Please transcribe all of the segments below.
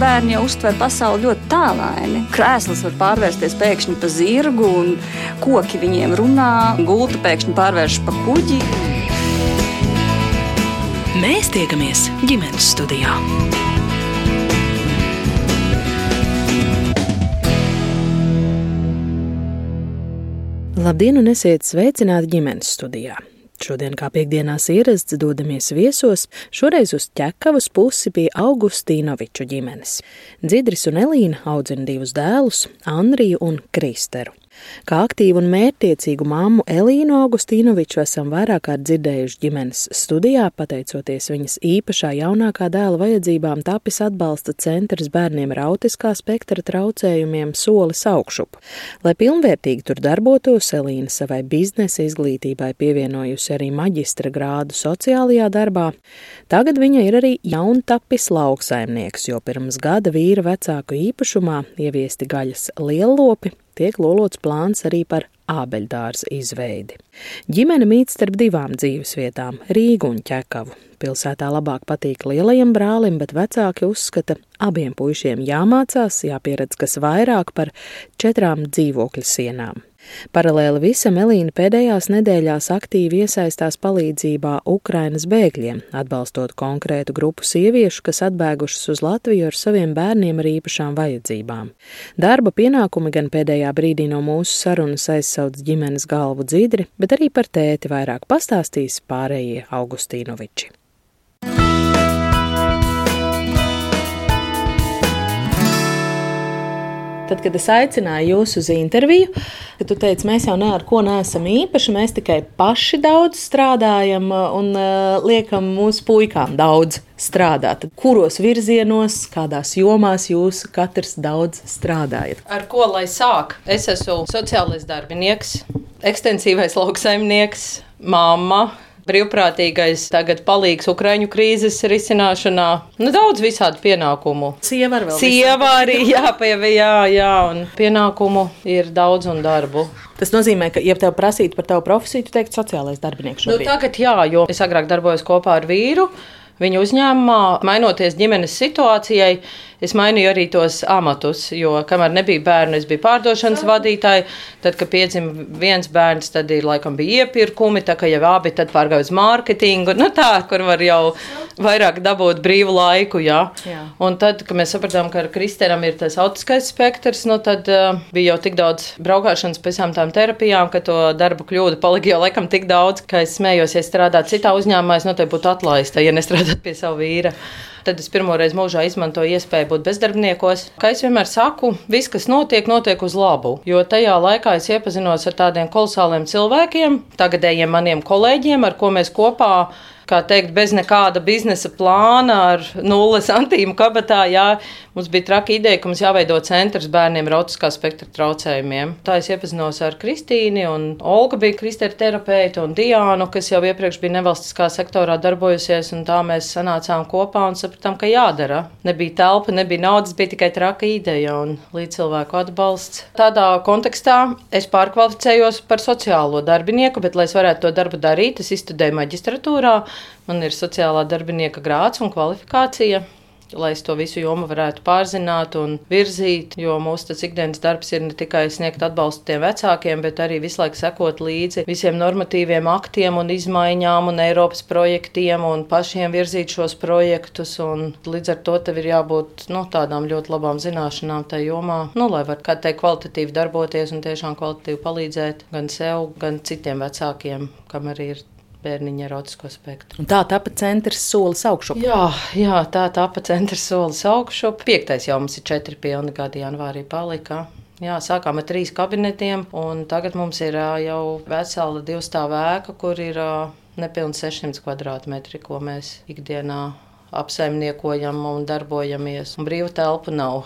bērni jau uztver pasauli ļoti tālaini. Krēsls var pārvērsties pēkšņi par zirgu, un koki viņiem runā, gulta pēkšņi pārvēršas par kuģi. Mēs tiekamies ģimenes studijā. Labdien, un esiet sveicināti ģimenes studijā. Šodien, kā piekdienās ierasts, dodamies viesos, šoreiz uz ķekavas pusi pie Augustīnoviču ģimenes. Dzidris un Elīna audzina divus dēlus, Andriju un Kristeru. Kā aktīvu un mērķtiecīgu māmu Elīnu Augustīnoviču esam vairāk kārt dzirdējuši ģimenes studijā, pateicoties viņas īpašā jaunākā dēla vajadzībām, tapis atbalsta centrs bērniem ar autiskā spektra traucējumiem solis augšup. Lai pilnvērtīgi tur darbotos, Elīna savai biznesa izglītībai pievienojusi arī maģistra grādu sociālajā darbā. Tagad viņa ir arī jauntapis lauksaimnieks, jo pirms gada vīra vecāku īpašumā ieviesti gaļas lielopi, tiek lolots plāns arī par ābeļdārza izveidi. Ģimene mīt starp divām dzīvesvietām - Rīgu un Ķekavu. Pilsētā labāk patīk lielajam brālim, bet vecāki uzskata, abiem puišiem jāmācās, jāpieredz kas vairāk par četrām dzīvokļu sienām. Paralēli visam Elīna pēdējās nedēļās aktīvi iesaistās palīdzībā Ukrainas bēgļiem, atbalstot konkrētu grupu sieviešu, kas atbēgušas uz Latviju ar saviem bērniem ar īpašām vajadzībām. Darba pienākumi gan pēdējā brīdī no mūsu sarunas aizsauc ģimenes galvu dzidri, bet arī par tēti vairāk pastāstīs pārējie Augustīnoviči. Tad, kad es aicināju jūs uz interviju, tad tu teici, mēs jau ne ar ko neesam īpaši, mēs tikai paši daudz strādājam un uh, liekam mūsu puikām daudz strādāt. Kuros virzienos, kādās jomās jūs katrs daudz strādājat? Ar ko lai sāk? Es esmu sociālais darbinieks, ekstensīvais lauksaimnieks, mamma brīvprātīgais tagad palīgs Ukraiņu krīzes risināšanā. Nu, daudz visādu pienākumu. Sieva ar vēl. Sieva arī jāpievē, jā, jā, un pienākumu ir daudz un darbu. Tas nozīmē, ka, ja tev prasītu par tavu profesiju, tu teiktu sociālais darbinieks. Nu, Šobrīd. Nu, tagad jā, jo es agrāk darbojos kopā ar vīru. Viņa uzņēmumā, mainoties ģimenes situācijai, es mainīju arī tos amatus. Jo, kamēr nebija bērnu, es biju pārdošanas vadītāja. Tad, kad piedzima viens bērns, tad ir laikam bija iepirkumi, tā kā jau abi pārgāja uz mārketingu. Nu, tā, kur var jau vairāk dabūt brīvu laiku. Jā. Jā. Un tad, kad mēs sapratām, ka ar Kristēnam ir tas autiskais spektrs, nu, tad uh, bija jau tik daudz braukšanas pēc tām terapijām, ka to darbu kļūdu palika jau laikam tik daudz, ka es smējos, ja strādātu citā uzņēmumā, es noteikti būtu atlaista, ja nestrādātu strādāt pie sava vīra. Tad es pirmo reizi mūžā izmantoju iespēju būt bezdarbniekos. Kā es vienmēr saku, viss, kas notiek, notiek uz labu. Jo tajā laikā es iepazinos ar tādiem kolosāliem cilvēkiem, tagadējiem maniem kolēģiem, ar ko mēs kopā kā teikt, bez nekāda biznesa plāna, ar nulles antīmu kabatā. Jā, mums bija traki ideja, ka mums jāveido centrs bērniem ar autiskā spektra traucējumiem. Tā es iepazinos ar Kristīnu, un Olga bija kristēra terapeita, un Diānu, kas jau iepriekš bija nevalstiskā sektorā darbojusies, un tā mēs sanācām kopā un sapratām, ka jādara. Nebija telpa, nebija naudas, bija tikai traka ideja un līdzcilvēku atbalsts. Tādā kontekstā es pārkvalificējos par sociālo darbinieku, bet, lai es varētu to darbu darīt, es izstudēju maģistratūrā. Man ir sociālā darbinieka grāts un kvalifikācija lai es to visu jomu varētu pārzināt un virzīt. Jo mūsu ikdienas darbs ir ne tikai sniegt atbalstu tiem vecākiem, bet arī visu laiku sekot līdzi visiem normatīviem aktiem un izmaiņām un Eiropas projektiem un pašiem virzīt šos projektus. Līdz ar to tev ir jābūt nu, tādām ļoti labām zināšanām tajā jomā, nu, lai varētu kā teikt, kvalitatīvi darboties un tiešām kvalitatīvi palīdzēt gan sev, gan citiem vecākiem, kam arī ir bērniņa ar autisko spektru. Un tā tāpa centrs solis augšu. Jā, jā, tā tāpa centrs solis augšu. Piektais jau mums ir četri pilni gadi janvārī palika. Jā, sākām ar trīs kabinetiem, un tagad mums ir jau vesela divstāvā ēka, kur ir nepilnīgi 600 kvadrātmetri, ko mēs ikdienā apsaimniekojam un darbojamies. Un brīvu telpu nav.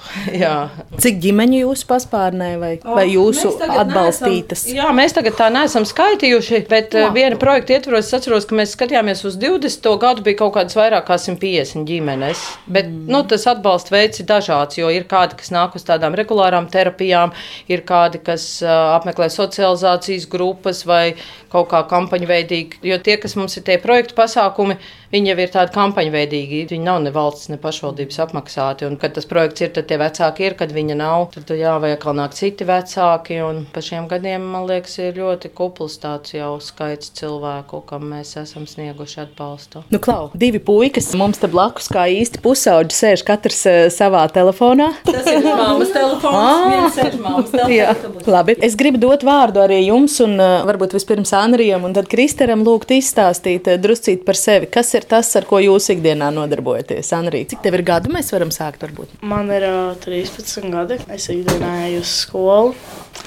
Cik ģimeņu jūs paspārnē vai, vai jūsu atbalstītas? Neesam, jā, mēs tagad tā neesam skaitījuši, bet Jā. viena projekta ietvaros es atceros, ka mēs skatījāmies uz 20. gadu bija kaut kādas vairāk kā 150 ģimenes. Bet mm. nu, tas atbalsta veids ir dažāds, jo ir kādi, kas nāk uz tādām regulārām terapijām, ir kādi, kas uh, apmeklē socializācijas grupas vai kaut kā kampaņu veidīgi. Jo tie, kas mums ir tie projektu pasākumi, Viņi jau ir tādi kampaņveidīgi, viņi nav ne valsts, ne pašvaldības apmaksāti. Un, kad tas projekts ir, tad tie vecāki ir, kad viņa nav, tad jā, vai atkal nāk citi vecāki. Un pa šiem gadiem, man liekas, ir ļoti kupls tāds jau skaits cilvēku, kam mēs esam snieguši atbalstu. Nu, klau, divi puikas mums te blakus, kā īsti pusauģi, sēž katrs uh, savā telefonā. Tas ir mammas telefons. Ah! Viens sēž mammas Jā, telefonā. labi. Es gribu dot vārdu arī jums, un uh, varbūt vispirms Anrijam, un tad Kristeram lūgt izstāstīt uh, druscīt par sevi. Kas ir tas, ar ko jūs ikdienā nodarbojaties? Anrī, cik tev ir gadu? Mēs varam sākt, varbūt. Man ir uh, 13 gadi. Es ikdienā eju uz skolu,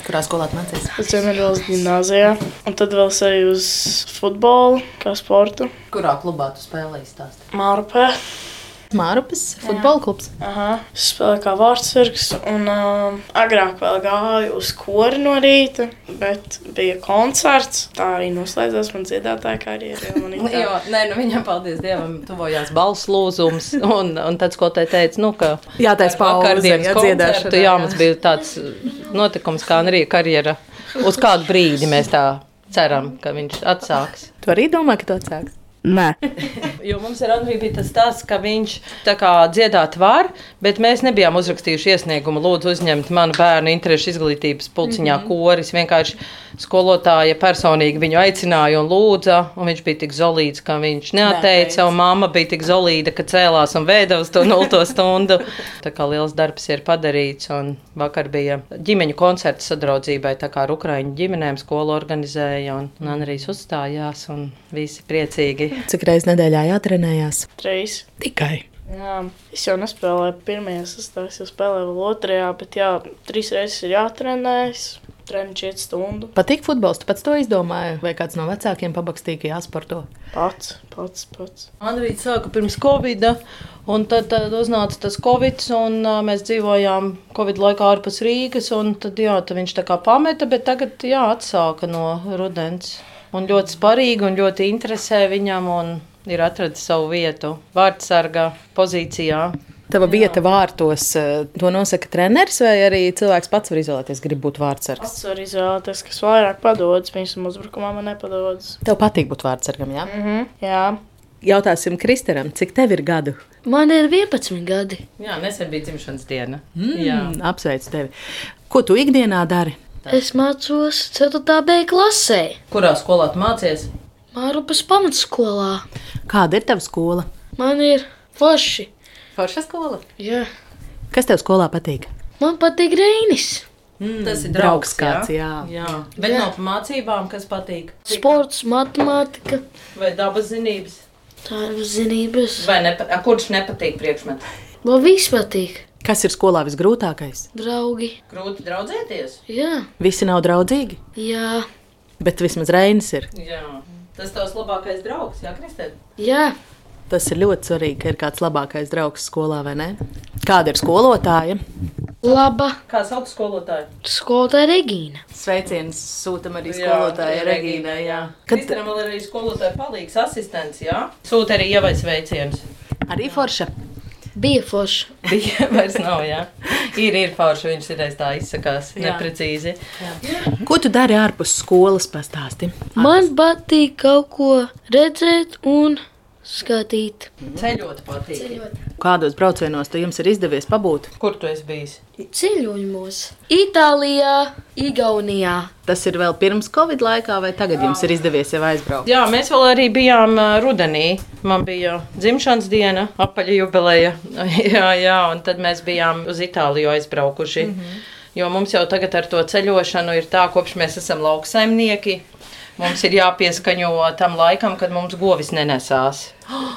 Kurā skolā tu mācījies? uz Ziemeļvalsts gimnājā. Un tad vēl es eju uz futbolu, kā sportu. Kurā klubā tu spēlēji stāstīt? Mārupes futbola klubs. Aha. Spēlēju kā vārdsargs. Un uh, agrāk vēl gāju uz kori no rīta, bet bija koncerts. Tā arī noslēdzās man dziedātāja karjera. jo nē, nu viņam, paldies Dievam, tuvojās balss lūzums. Un, un tad skolotāji teica, nu, ka Jātais pauze, vakardienas jā, koncertu, jā, jā. mums bija tāds notikums, kā arī karjera. Uz kādu brīdi mēs tā ceram, ka viņš atsāks. Tu arī domā, ka tu atsāksi? Nē. Jo mums ar Andriju bija tas stāsts, ka viņš tā kā dziedāt var, bet mēs nebijām uzrakstījuši iesniegumu. Lūdzu, uzņemt manu bērnu interešu izglītības pulciņā mm -hmm. koris. Vienkārši skolotāja personīgi viņu aicināja un lūdza, un viņš bija tik zolīts, ka viņš neatteica, un mamma bija tik zolīta, ka cēlās un vēda uz to nulto stundu. Tā kā liels darbs ir padarīts, un vakar bija ģimeņu koncerts sadraudzībai, tā kā ar Ukraiņu ģimenēm skolu organizēja, un, un Andrijs uzstājās, un visi priecīgi. Cik reizes nedēļā jātrenējās? Trīs. Tikai. Jā, es jau nespēlēju pirmajā sastāvā, es jau spēlēju vēl otrajā, bet jā, trīs reizes ir jātrenējas. Treniņš iet stundu. Patīk futbols, tu pats to izdomāji, vai kāds no vecākiem pabakstīja, ka jāsporto? Pats, pats, pats. Andrija sāka pirms Covid, un tad, tad uznāca tas Covid, un mēs dzīvojām Covid laikā ārpus Rīgas, un tad, jā, tad viņš tā kā pameta, bet tagad jā, atsāka no rudens. Un ļoti sparīgi un ļoti interesē viņam, un ir atradis savu vietu vārdsarga pozīcijā. Tava vieta vārtos, eh, to nosaka treneris, vai arī cilvēks pats var izvēlēties, grib būt vārdsargs? Pats var izvēlēties, kas vairāk padodas. Viņam uzbrukumā man nepadodas. Tev patīk būt vārdsargam, jā? Mhm. Jā, Jautāsim Kristeram, cik tev ir gadu? Man ir 11 gadi. Jā, nesen bija dzimšanas diena. Mm, apsveicu tevi. Ko tu ikdienā dari? Es mācos 4. B klasē, Kurā skolā tu mācies? Mārupas pamatskolā. Kāda ir tava skola? Man ir forši. Forša skola. Jā. Kas tev skolā patīk? Man patīk Reinis. Mm, tas ir draugs draugs, kāds, jā. jā. jā. Bet no mācībām, kas patīk? Sports, matemātika, Vai dabas zinības? tā ir zinības. Vai nepa a, kurš nepatīk priekšmetu? Man viss patīk. Kas ir skolā visgrūtākais? Draugi. Grūti draudzēties. Jā, Visi nav draudzīgi, jā, bet vismaz Reinis ir. Jā. Tas tavs labākais draugs, Jā, Kristē. jā. Tas ir ļoti svarīgi, ka ir kāds labākais draugs skolā, vai ne? Kāda ir skolotāja? Laba. Kā sauc skolotāju? Skolotāja Regīna. Sveiciens sūtam arī Kad... Kristianam vēl ir arī skolotāja palīgs, asistents, jā? Sūta arī ievai sveicienus. Arī forša. Bija forša. Bija vairs nav, jā. Ir, ir forši, viņš ir tā izsakās Jā. neprecīzi. Ko tu dari ārpus skolas pastāsti? Man patīk kaut ko redzēt un skatīt. Ceļot patīk. Kādos braucienos tu jums ir izdevies pabūt? Kur tu esi bijis? Ceļojumos. Itālijā, Igaunijā. Tas ir vēl pirms Covid laikā, vai tagad jums ir izdevies jau aizbraukt? Jā, mēs vēl arī bijām ā, rudenī. Man bija dzimšanas diena, apaļa jubileja. jā, jā, un tad mēs bijām uz Itāliju aizbraukuši. Mm -hmm. Jo mums jau tagad ar to ceļošanu ir tā, kopš mēs esam lauksaimnieki. Mums ir jāpieskaņo tam laikam, kad mums govis nenesās.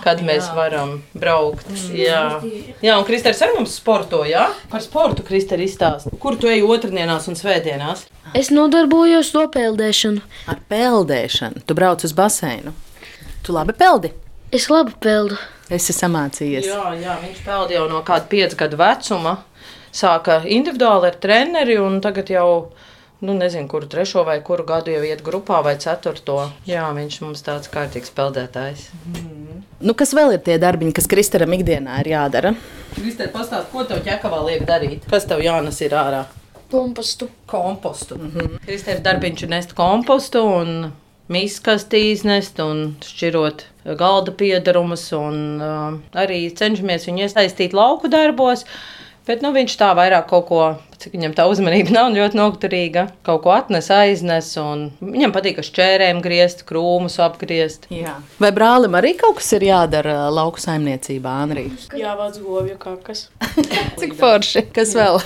Kad mēs varam braukt. Jā, jā un Kristers ar mums sporto. Jā? Par sportu Kristers izstāsta. Kur tu ej otrdienās un svētdienās? Es nodarbojos to peldēšanu. Ar peldēšanu. Tu brauc uz baseinu. Tu labi peldi. Es labi peldu. Esi samācījies. Jā, jā, viņš peldēja jau no kāda piecu gadu vecuma. Sāka individuāli ar treneri, un tagad jau, nu, nezinu, kuru trešo vai kuru gadu jau iet grupā vai ceturto. Jā, viņš mums tāds kārtīgs peldētājs. Nu, kas vēl ir tie darbiņi, kas Kristaram ikdienā ir jādara? Kristē, pastāst, ko tev ķekavā liek darīt? Kas tev jānes ir ārā? Kompostu. Kompostu. Mm -hmm. Kristē ir darbiņš nest kompostu un miskastī iznest un šķirot galda piedarumus, un uh, arī cenšamies viņu iesaistīt lauku darbos. Bet nu, viņš tā vairāk kaut ko, cik viņam tā uzmanība nav ļoti nokturīga, kaut ko atnes, aiznes. Viņam patīk ar šķērēm griezt, krūmus apgriezt. Jā. Vai brālim arī kaut kas ir jādara lauku saimniecībā, Anrī? Jā, vāc govju kakas. Cik forši? Kas vēl?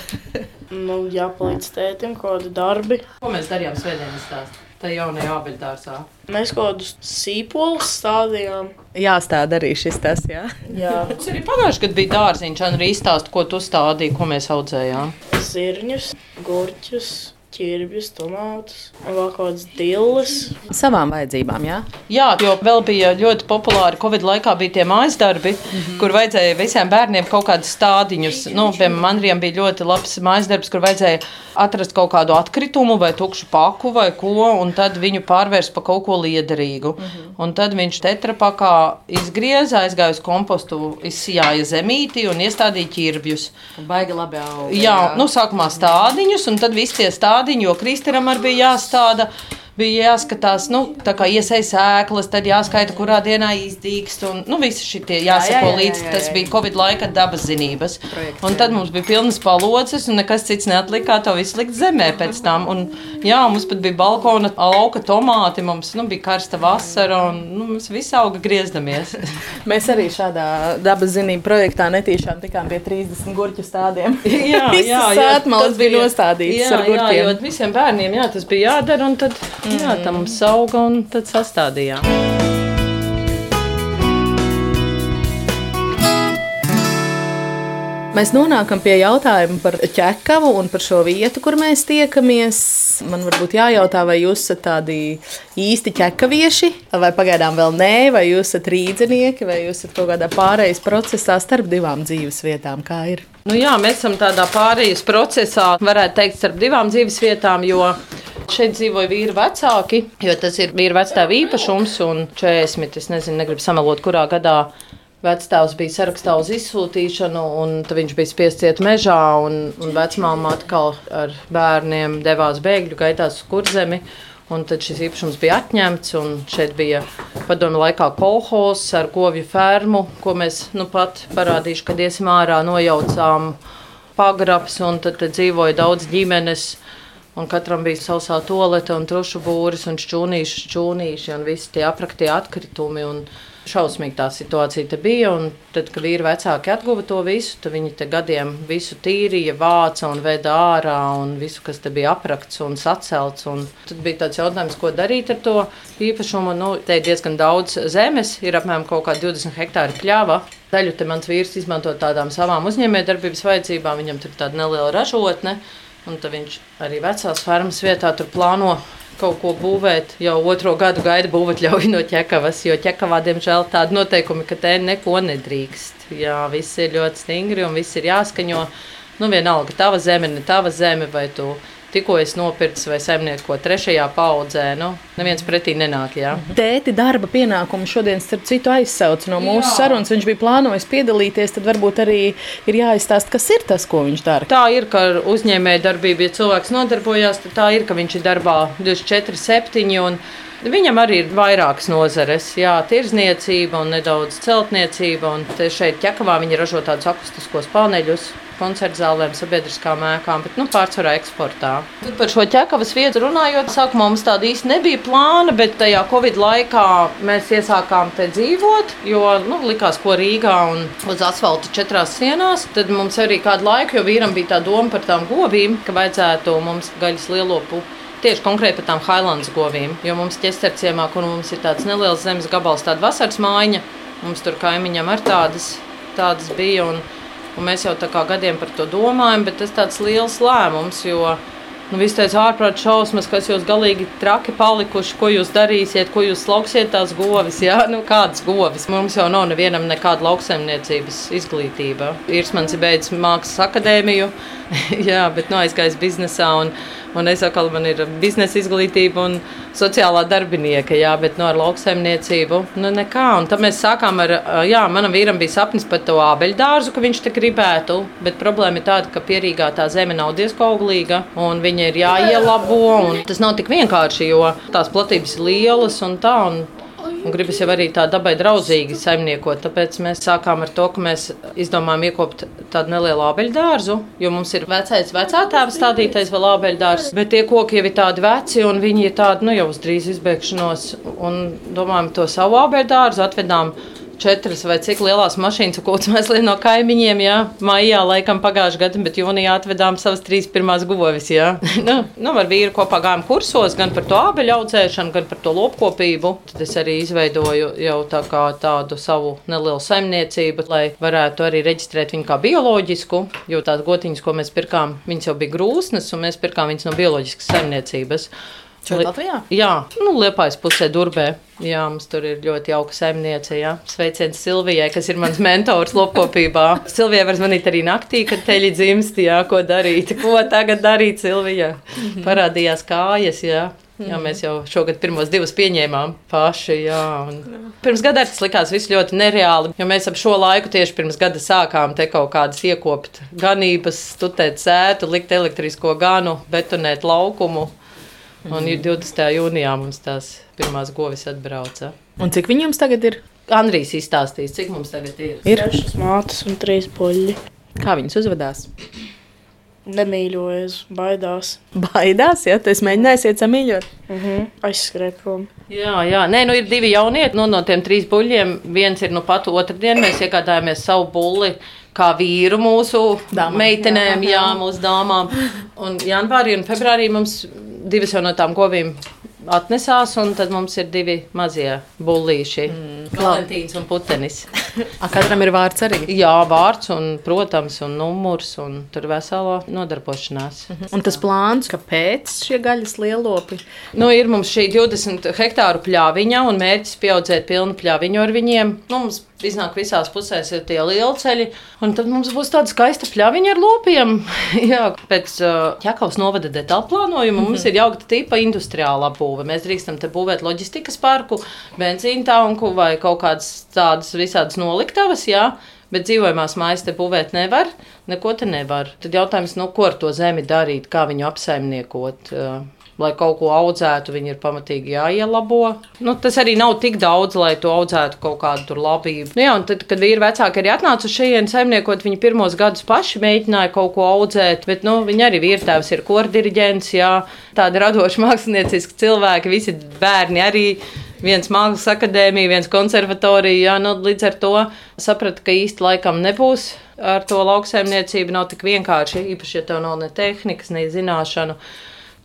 nu, jāpalīdz tētim kaut kādi darbi. Ko mēs darījām svētdienas stāstā? Tā jaunajā abeļdārzā. Mēs kaut kādus sīpolus stādījām. Jāstāda arī šis tas, jā. Jā. Mums arī pagājušajā gadā bija dārziņš, un arī izstāst, ko tu stādīji, ko mēs audzējām. Zirņus, gurķus, ķirbjus, tomātus un vēl kādas dilles. Savām vajadzībām, jā? Jā, jo vēl bija ļoti populāri Covid laikā bija tie mājas darbi, mm -hmm. kur vajadzēja visiem bērniem kaut kādus stādiņus. Nu, piemēram, Andrijam bija ļoti labs mājas darbs, kur vajadzēja atrast kaut kādu atkritumu vai tukšu paku vai ko, un tad viņu pārvērst par kaut ko liederīgu. Mm -hmm. Un tad viņš tetrapakā izgrieza, aizgāja uz kompostu, izsijāja zemīti un iestādīja ķirbjus. Baigi labi auga. Jā, jā. Nu, sākumā stādiņus, un tad visi tie stādiņi, jo Kristīnam arī bija jāstāda bija jāskatās, nu, kā iesaistīt sēklas, tad jāskaita, kurā dienā izdīkst. Un, nu, visi šie jāsako līdzi. Tas bija Covid laika dabas zinības. Projekts, un tad jā. mums bija pilnas palodzes, un nekas cits neatlikā to visu likt zemē pēc tam. Un, jā, mums pat bija balkona auga tomāti, mums nu, bija karsta vasara, un nu, mums viss auga griezdamies. Mēs arī šādā dabas zinību projektā netīšām tikām pie 30 gurķu stādiem. jā, jā, jā tas bija nostādīts jā, ar gurķiem. Jā, jo visiem bērniem jā, tas bija jādara, un tad. Jā, tam sauga un tad sastādījām. Mēs nonākam pie jautājuma par ķekavu un par šo vietu, kur mēs tiekamies. Man varbūt jājautā, vai jūs esat tādi īsti ķekavieši, vai pagaidām vēl nē, vai jūs esat rīznieki, vai jūs esat kaut kādā pārejas procesā starp divām dzīves vietām. Kā ir? Nu jā, mēs esam tādā pārejas procesā, varētu teikt, starp divām dzīves vietām, Šeit dzīvoja vīri vecāki, jo tas ir vīri vecāta īpašums. Un 40, es nezinu, negribu samalot, kurā gadā Vectēvs bija sarakstā uz izsūtīšanu, un viņš bija spiests iet mežā, un, un vecmāma atkal ar bērniem devās bēgļu gaitās uz kurzemi. Un tad šis īpašums bija atņemts, un šeit bija padomju laikā kolhos ar govju fermu, ko mēs nu pat parādīšu, kad iesim ārā, nojaucām pagrabs, un tad, tad dzīvoja daudz ģimenes Un katram bija sausā tolete, un trušu būris, un šķūnīši, šķūnīši, un visi tie apraktie atkritumi. Šausmīgi tā situācija bija. Un tad, kad vīri vecāki atguva to visu, tad viņi te gadiem visu tīrīja, vāca un veda ārā, un visu, kas te bija aprakts un sacelts. Un tad bija tāds jautājums, ko darīt ar to īpašumu. Nu, te ir diezgan daudz zemes, ir apmēram kaut kādi 20 hektāri pļava. Daļu te mans vīrs izmanto tādām savām uzņēmējdarbības vajadzībām, viņam tur ir tāda neliela ražotne. Un tad viņš arī vecās fermas vietā plāno kaut ko būvēt. Jau otro gadu gaida būvatļauju no ķekavas, jo ķekavā, diemžēl, tādi noteikumi, ka te neko nedrīkst. Jā, viss ir ļoti stingri un viss ir jāskaņo. Nu, vienalga, tava zeme, ne tava zeme, vai tu tikko es nopirku vai saimnieko trešajā paudzē. Nu, neviens pretī nenāk. Jā. Tēti darba pienākumu šodien, starp citu, aizsauc no mūsu jā. sarunas. Viņš bija plānojis piedalīties, tad varbūt arī ir jāizstāsta, kas ir tas, ko viņš dara. Tā ir, ka uzņēmēja darbība, ja cilvēks nodarbojās, tad tā ir, ka viņš ir darbā 24, 7. Viņam arī ir vairākas nozares, jā, tirzniecība un nedaudz celtniecība. Un šeit ķekavā viņi ražo tādus akustiskos paneļus, koncertu zālēm, sabiedriskām ēkām, bet nu, pārsvarā eksportā. Tad par šo ķekavas vietu runājot, sākumā mums tāda īsti nebija plāna, bet tajā Covid laikā mēs iesākām te dzīvot, jo nu, likās, ko Rīgā un uz asfalta četrās sienās. Tad mums arī kādu laiku, jo vīram bija tā doma par tām govīm, ka vajadzētu mums gaļas lielopu tieši konkrēti par tām Highlands govīm. Jo mums ķesterciemā, kur mums ir tāds neliels zemes gabals, tāda vasaras mājiņa, mums tur kaimiņam ar tādas, tādas bija. Un, Un mēs jau tā kā gadiem par to domājam, bet tas tāds liels lēmums, jo nu, viss teica ārprāt šausmas, kas jūs galīgi traki palikuši, ko jūs darīsiet, ko jūs lauksiet tās govis, jā, nu kādas govis. Mums jau nav nevienam nekāda lauksaimniecības izglītība. Irsmans ir beidzis mākslas akadēmiju, jā, bet nu aizgājis biznesā un Un es atkal man ir biznesa izglītība un sociālā darbinieka, jā, bet no nu, ar lauksaimniecību nu nekā. Un tad mēs sākām ar, jā, manam vīram bija sapnis par to ābeļdārzu, ka viņš te gribētu, bet problēma ir tāda, ka pierīgā tā zeme nav diezko auglīga un viņa ir jāielabo. Tas nav tik vienkārši, jo tās platības ir lielas un tā. Un un gribas jau arī tā dabai draudzīgi saimniekot. Tāpēc mēs sākām ar to, ka mēs izdomājām iekopt tādu nelielu abeļdārzu, jo mums ir vecais vecātēva stādītais vēl abeļdārzs, bet tie koki jau ir tādi veci un viņi ir tādi, nu jau uz drīz izbēgšanos, un domājam to savu abeļdārzu atvedām četras vai cik lielas mašīnas, ko mēs liekam no kaimiņiem. Jā, maijā laikam pagājušajā gadā, bet jūnijā atvedām savas trīs pirmās govis. nu, nu, ar vīru kopā gājām kursos gan par to abeļu audzēšanu, gan par to lopkopību. Tad es arī izveidoju jau tā tādu savu nelielu saimniecību, lai varētu arī reģistrēt viņu kā bioloģisku, jo tās gotiņas, ko mēs pirkām, viņas jau bija grūsnes, un mēs pirkām viņas no bioloģiskas saimniecības. Šeit Latvijā? Jā, nu, Liepājas pusē Durbē. Jā, mums tur ir ļoti jauka saimniece. Jā. Sveiciens Silvijai, kas ir mans mentors lopkopībā. Silvijai var zvanīt arī naktī, kad teļi dzimst, jā, ko darīt. Ko tagad darīt, Silvija? Parādījās kājas, jā. Jā, mēs jau šogad pirmos divus pieņēmām paši. Jā, un... Pirms gada tas likās viss ļoti nereāli, jo mēs ap šo laiku tieši pirms gada sākām te kaut kādas iekopt ganības, stutēt sētu, likt elektrisko ganu, betonēt laukumu. Un 20. jūnijā mums tās pirmās govis atbrauca. Un cik viņiem tagad ir? Andrijs izstāstīs, cik mums tagad ir. Ir sešas mātes un trīs puļi. Kā viņas uzvedās? Nemīļojas, baidās. Baidās, ja tas mēģināsiet samīļot. Uh -huh. Aizskrēja prom. Jā, jā. Nē, nu ir divi jaunieti. Nu, no tiem trīs buļļiem viens ir nu pat otrdien. Mēs iegādājāmies savu bulli kā vīru mūsu Dāmām, meitenēm, jā, jā. jā, mūsu dāmām. Un janvārī un februārī mums divas jau no tām govīm atnesās, un tad mums ir divi mazie bullīši. Mm. Valentīns un putenis. A, katram ir vārds arī? Jā, vārds, un, protams, un numurs, un tur veselo nodarbošanās. Mm -hmm. Un tas plāns, kāpēc šie gaļas lielopi? Nu, ir mums šī 20 hektāru pļāviņa, un mērķis pieaudzēt pilnu pļāviņu ar viņiem. Nu, mums iznāk visās pusēs ir tie lieli ceļi, un tad mums būs tāda skaista pļaviņa ar lopiem. Jā, pēc uh, Čakavas novada detaļu plānojuma mm -hmm. mums ir jaukta tipa industriāla būve. Mēs drīkstam te būvēt loģistikas parku, benzīna tanku vai kaut kādas tādas visādas noliktavas. Jā. Bet dzīvojamās mājas te būvēt nevar, neko te nevar. Tad jautājums, nu, ko ar to zemi darīt, kā viņu apsaimniekot. Uh, lai kaut ko audzētu, viņi ir pamatīgi jāielabo. Nu, tas arī nav tik daudz, lai to audzētu kaut kādu labību. Nu, jā, tad, kad vīri vecāki arī atnāca šejienes saimniekot, viņi pirmos gadus paši mēģināja kaut ko audzēt, bet nu, viņi arī vīrtēvs ir kordiriģents, jā, tādi radoši mākslinieciski cilvēki, visi bērni arī viens mākslas akadēmija, viens konservatorija. Jā, nu, līdz ar to sapratu, ka īsti laikam nebūs ar to lauksaimniecību. Nav tik vienkārši, īpaši, ja tev nav ne tehnikas, ne zināšanu.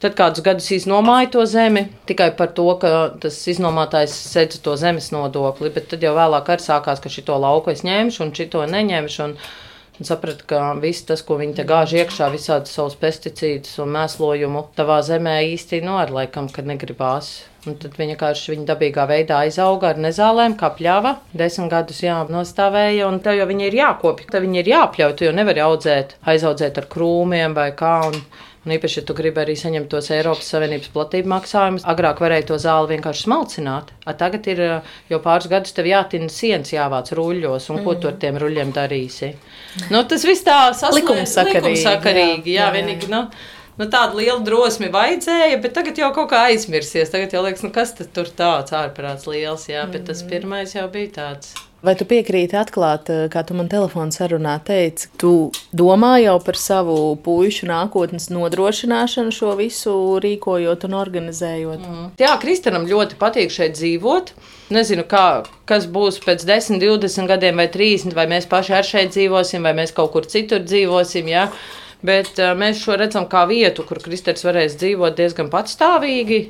Tad kādus gadus iznomāja to zemi tikai par to, ka tas iznomātājs sedz to zemes nodokli. Bet tad jau vēlāk arī sākās, ka šito lauku es ņemšu un šito neņemšu. Un, un sapratu, ka viss tas, ko viņi te gāž iekšā, visādus savus pesticīdus un mēslojumu, tavā zemē īsti no nu, ar laikam, kad negribās. Un tad viņa vienkārši viņa dabīgā veidā izauga ar nezālēm, kā pļāva. Desmit gadus jā, nostāvēja, un tev jau viņi ir jākopja. Tev viņi ir jāpļauj, tu jau nevari audzēt, aizaudzēt ar krūmiem vai kā. Un, Un īpaši, ja tu gribi arī saņemt tos Eiropas Savienības platību maksājumus, agrāk varēja to zāli vienkārši smalcināt. A tagad ir jau pāris gadus tev jātina sienas, jāvāc ruļļos, un mm. ko tu ar tiem ruļļiem darīsi. Nu, tas viss tā likumsakarīgi. likumsakarīgi jā, jā, jā, vienīgi, nu, nu, tādu lielu drosmi vajadzēja, bet tagad jau kaut kā aizmirsies. Tagad jau liekas, nu, kas tur tāds ārprāts liels, jā, bet tas mm. pirmais jau bija tāds. Vai tu piekrīti atklāt, eh, kā tu man telefonā sarunā teici, tu domā jau par savu puišu nākotnes nodrošināšanu, šo visu rīkojot un organizējot? Mm. Jā, Kristānam ļoti patīk šeit dzīvot. Nezinu, kā, kas būs pēc 10, 20 gadiem vai 30, vai mēs paši ar šeit dzīvosim, vai mēs kaut kur citur dzīvosim. Ja? Bet uh, mēs šo redzam kā vietu, kur Kristers varēs dzīvot diezgan patstāvīgi.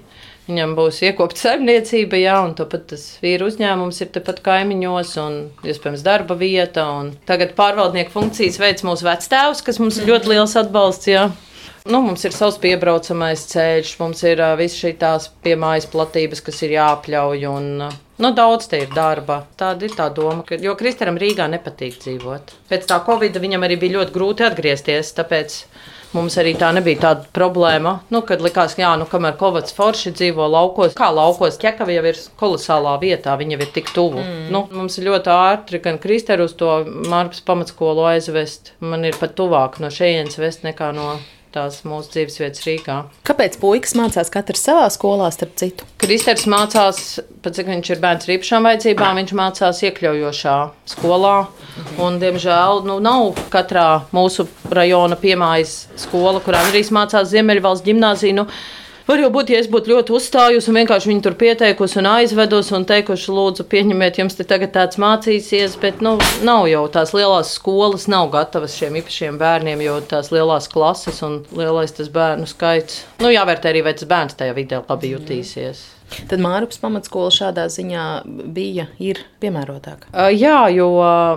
Viņam būs iekopta saimniecība, jā, un tāpat tas vīru uzņēmums ir tepat kaimiņos, un iespējams darba vieta. Tagad pārvaldnieku funkcijas veids mūsu vectēvs, kas mums ir ļoti liels atbalsts. Jā. Nu, mums ir savs piebraucamais ceļš, mums ir uh, visas šīs piemājas platības, kas ir jāapļauj. Un, uh, nu, daudz te ir darba. Tāda ir tā doma, ka, jo Kristēram Rīgā nepatīk dzīvot. Pēc tā Covid viņam arī bija ļoti grūti atgriezties. Tāpēc Mums arī tā nebija tāda problēma, nu, kad likās, ka, nu, kamēr Kovats forši dzīvo laukos, kā laukos, ķekava jau ir kolosālā vietā, viņa jau ir tik tuvu. Mm. Nu, mums ir ļoti ātri, gan Kristēru uz to Mārpas pamatskolu aizvest. Man ir pat tuvāk no šejienes vest nekā no tās mūsu dzīvesvietas Rīgā. Kāpēc puikas mācās katrs savā skolā, starp citu? Kristers mācās, pat cik viņš ir bērns ar īpašām vajadzībām, viņš mācās iekļaujošā skolā. Un, diemžēl nu, nav katrā mūsu rajona piemājas skola, kurā arī mācās Ziemeļvalsts gimnāzija. Nu, Var jau būt, ja es būtu ļoti uzstājusi un vienkārši viņu tur pieteikusi un aizvedusi un teikuši, lūdzu, pieņemiet, jums te tagad tāds mācīsies, bet nu, nav jau tās lielās skolas, nav gatavas šiem īpašiem bērniem, jo tās lielās klases un lielais tas bērnu skaits. Nu, jāvērtē arī, vai tas bērns tajā vidē labi jutīsies. Mm. Tad Mārupas pamatskola šādā ziņā bija, piemērotāka. Jā, jo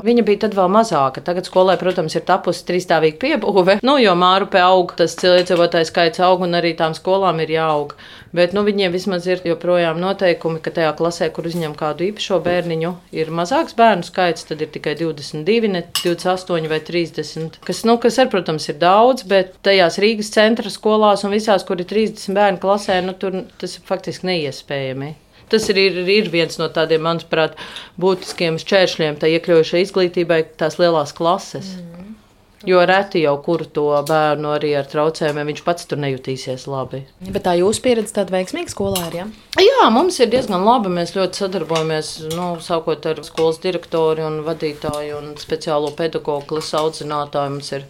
viņa bija tad vēl mazāka. Tagad skolai, protams, ir tapusi trīsstāvīga piebūve. Nu, jo Mārupē aug, tas iedzīvotājs skaits aug un arī tām skolām ir jāaug. Bet nu, viņiem vismaz ir joprojām noteikumi, ka tajā klasē, kur uzņem kādu īpašo bērniņu, ir mazāks bērnu skaits, tad ir tikai 22, ne 28 vai 30. Kas, nu, kas ar, protams, ir daudz, bet tajās Rīgas centra skolās un visās, kur ir 30 bērnu klasē, nu, tur tas ir faktiski neiespējami. Tas ir, ir, ir viens no tādiem, manuprāt, būtiskiem šķēršļiem, tā iekļaujošai izglītībai, tās lielās klases. Mm. Jo reti jau kuru to bērnu arī ar traucējumiem, viņš pats tur nejutīsies labi. Bet tā jūsu pieredze tāda veiksmīga skolā ir, ja? Jā, mums ir diezgan labi. Mēs ļoti sadarbojamies, nu, sākot ar skolas direktoru un vadītāju un speciālo pedagogu, klases audzinātāju. Mums ir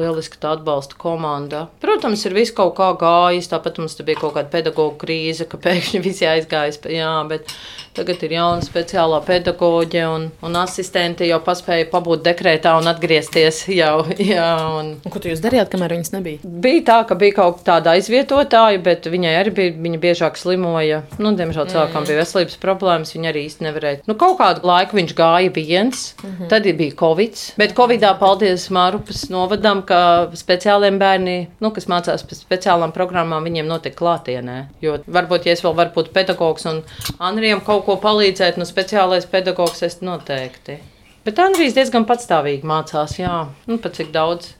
lieliski atbalsta komanda. Protams, ir viss kaut kā gājis. Tāpat mums bija kaut kāda pedagoģa krīze, ka pēkšņi visi aizgājis. Jā, bet Tagad ir jauna speciālā pedagoģe un, un asistente jau paspēja pabūt dekrētā un atgriezties. Jau, jā, un... Un ko jūs darījāt, kamēr viņas nebija? Bija tā, ka bija kaut kāda aizvietotāja, bet viņai arī bija, viņa biežāk slimoja. Nu, diemžēl cilvēkam mm. bija veselības problēmas, viņa arī īsti nevarēja. Nu, kaut kādu laiku viņš gāja viens, mm -hmm. tad bija Covid. Bet Covidā, paldies Mārupas novadam, ka speciāliem bērniem, nu, kas mācās pēc speciālām programmām, viņiem notiek klātienē. Jo varbūt, ja es vēl varu būt pedagogs un Anrijam kaut ko palīdzēt, nu, speciālais pedagogs es noteikti. Bet Andrijs diezgan patstāvīgi mācās, jā, nu, pat cik daudz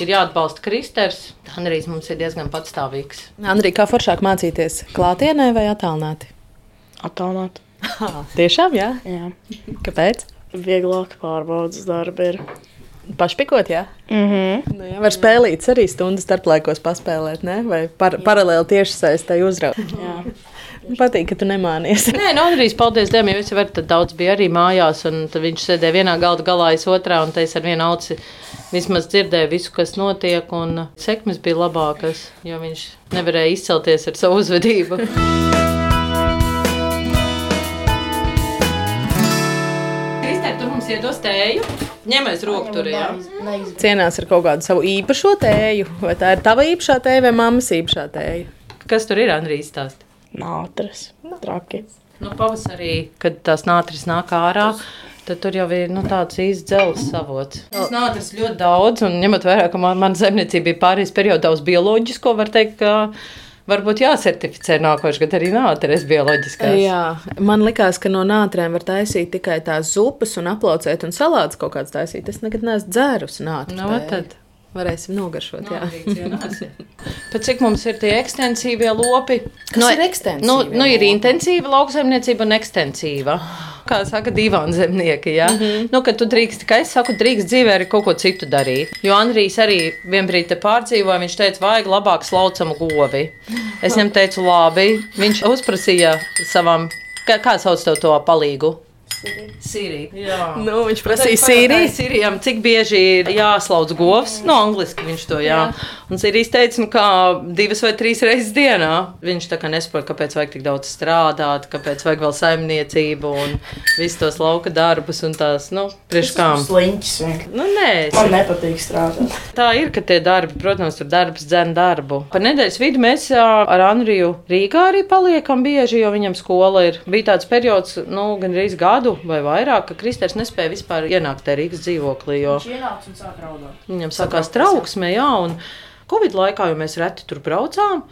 ir jāatbalsta Kristers. Andrijs mums ir diezgan patstāvīgs. Andrija, kā foršāk mācīties? Klātienē vai attālināti? Attālināti. Tiešām, jā? Jā. Kāpēc? Vieglāk pārbaudas darbi ir. Pašpikot, jā. Mm -hmm. nu, jā var spēlīt arī stundu starplaikos paspēlēt, ne? vai par, paralēli tieši saistē uzraugt. Patīk, ka tu nemānies. Nē, no nu, Andrijas, paldies Dievam, jo es jau tad daudz biju arī mājās, un viņš sēdēja vienā galda galā, es otrā, un es ar vienu auci vismaz dzirdēju visu, kas notiek, un sekmes bija labākas, jo viņš nevarēja izcelties ar savu uzvedību. Mums iedos tēju? Ņemais roku tur, jā. Cienās ar kaut kādu savu īpašo tēju, vai tā ir tava īpašā tēja vai mammas īpašā tēja? Kas tur ir, Andrijas stāst? Nātris, traki. Nu, pavasarī, kad tās nātris nāk ārā, tad tur jau ir nu, tāds īsts dzelzs savots. Tas nātris ļoti daudz, un ņemot vērā, ka man, man zemniecība bija pārējais periodā uz bioloģisko, var teikt, ka varbūt jāsertificē nākošais gads arī nātris bioloģiskās. Jā, man likās, ka no nātrēm var taisīt tikai tās zupas un aplaucēt un salātus kaut kāds taisīt. Es nekad neesmu dzērus nātri. No, nu, tad. Varēsim nogaršot. Pat cik mums ir tie ekstensīvie lopi? Kas no, ir ekstensīvi? Nu, nu, ir intensīva lauksaimniecība un ekstensīva. Kā saka, divi zemnieki. Ja? Mm -hmm. nu, kad tu drīkst, tikai es saku, drīkst dzīvē arī kaut ko citu darīt. Jo Andrijs arī vienbrīd pārdzīvoja, viņš teica, vajag labāk slaucamu govi. Es viņam teicu, labi. Viņš uzprasīja savam, kā, kā sauc to palīgu? Sīrija. Nu, viņš prasīja Sīriju. Sīrijam, cik bieži ir jāslauc govs? No nu, angliski viņš to jā. jā. Un Sīrijas teica, nu, kā divas vai trīs reizes dienā. Viņš tā kā nesaprot, kāpēc vajag tik daudz strādāt, kāpēc vajag vēl saimniecību un visus tos lauka darbus un tās, nu, priekš kām. Sliņķis. Nu, nē. Man nepatīk strādāt. Tā ir, ka tie darbi, protams, tur darbs dzen darbu. Pa nedēļas vidu mēs ar Andriju Rīgā arī paliekam bieži, jo viņam skola ir. Bija tāds periods, nu, gan reiz gadu gadu vai vairāk, ka Kristers nespēja vispār ienākt Rīgas dzīvoklī. Jo... Viņš ienāca un sāk raudāt. Viņam sākās trauksme, jā, un Covid laikā jau mēs reti tur braucām.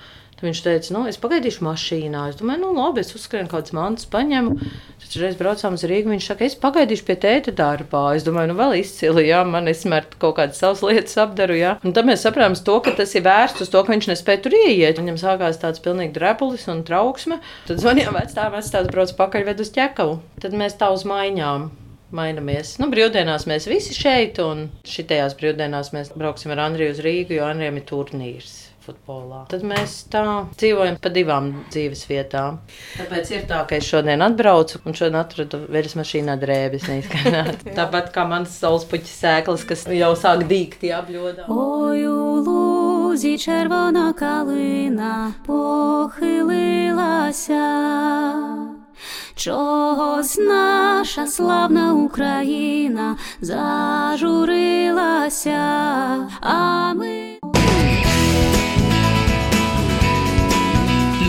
Viņš teica, nu, es pagaidīšu mašīnā. Es domāju, nu, labi, es uzskrienu kādas mantas, paņemu. Tad reiz braucām uz Rīgu. Viņš saka, es pagaidīšu pie tēta darbā. Es domāju, nu, vēl izcili, jā, man izsmert kaut kādas savas lietas apdaru, jā. Un tad mēs saprām to, ka tas ir vērsts uz to, ka viņš nespēja tur ieiet. Viņam sākās tāds pilnīgi drebulis un trauksme. Tad zvanījām vecākām, vecāks brauc pakaļ ved uz ķekavu. Tad mēs tā uz maiņām mainamies. Nu, brīvdienās mēs visi šeit, un šitajās brīvdienās mēs brauksim ar Andriju uz Rīgu, jo Andrijam ir turnīrs futbolā. Tad mēs tā dzīvojam pa divām dzīves vietām. Tāpēc ir tā, ka es šodien atbraucu un šodien atradu veļas mašīnā drēbes neizskanēt. Tāpat kā mans saulespuķis sēklas, kas jau sāk dīgt jābļodā. Ой, у лузі червона калина похилилася. Чогось наша славна Україна зажурилася, а ми.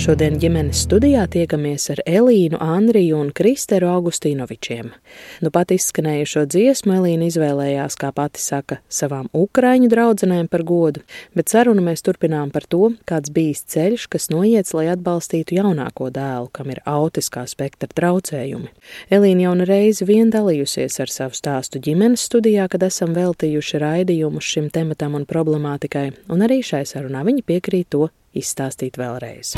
Šodien ģimenes studijā tiekamies ar Elīnu, Andriju un Kristeru Augustīnovičiem. Nu pat izskanējušo dziesmu Elīna izvēlējās, kā pati saka, savām ukraiņu draudzenēm par godu, bet sarunu mēs turpinām par to, kāds bijis ceļš, kas noiets, lai atbalstītu jaunāko dēlu, kam ir autiskā spektra traucējumi. Elīna jau reizi vien dalījusies ar savu stāstu ģimenes studijā, kad esam veltījuši raidījumus šim tematam un problemātikai, un arī šai sarunā viņa piekrīt to izstāstīt vēlreiz.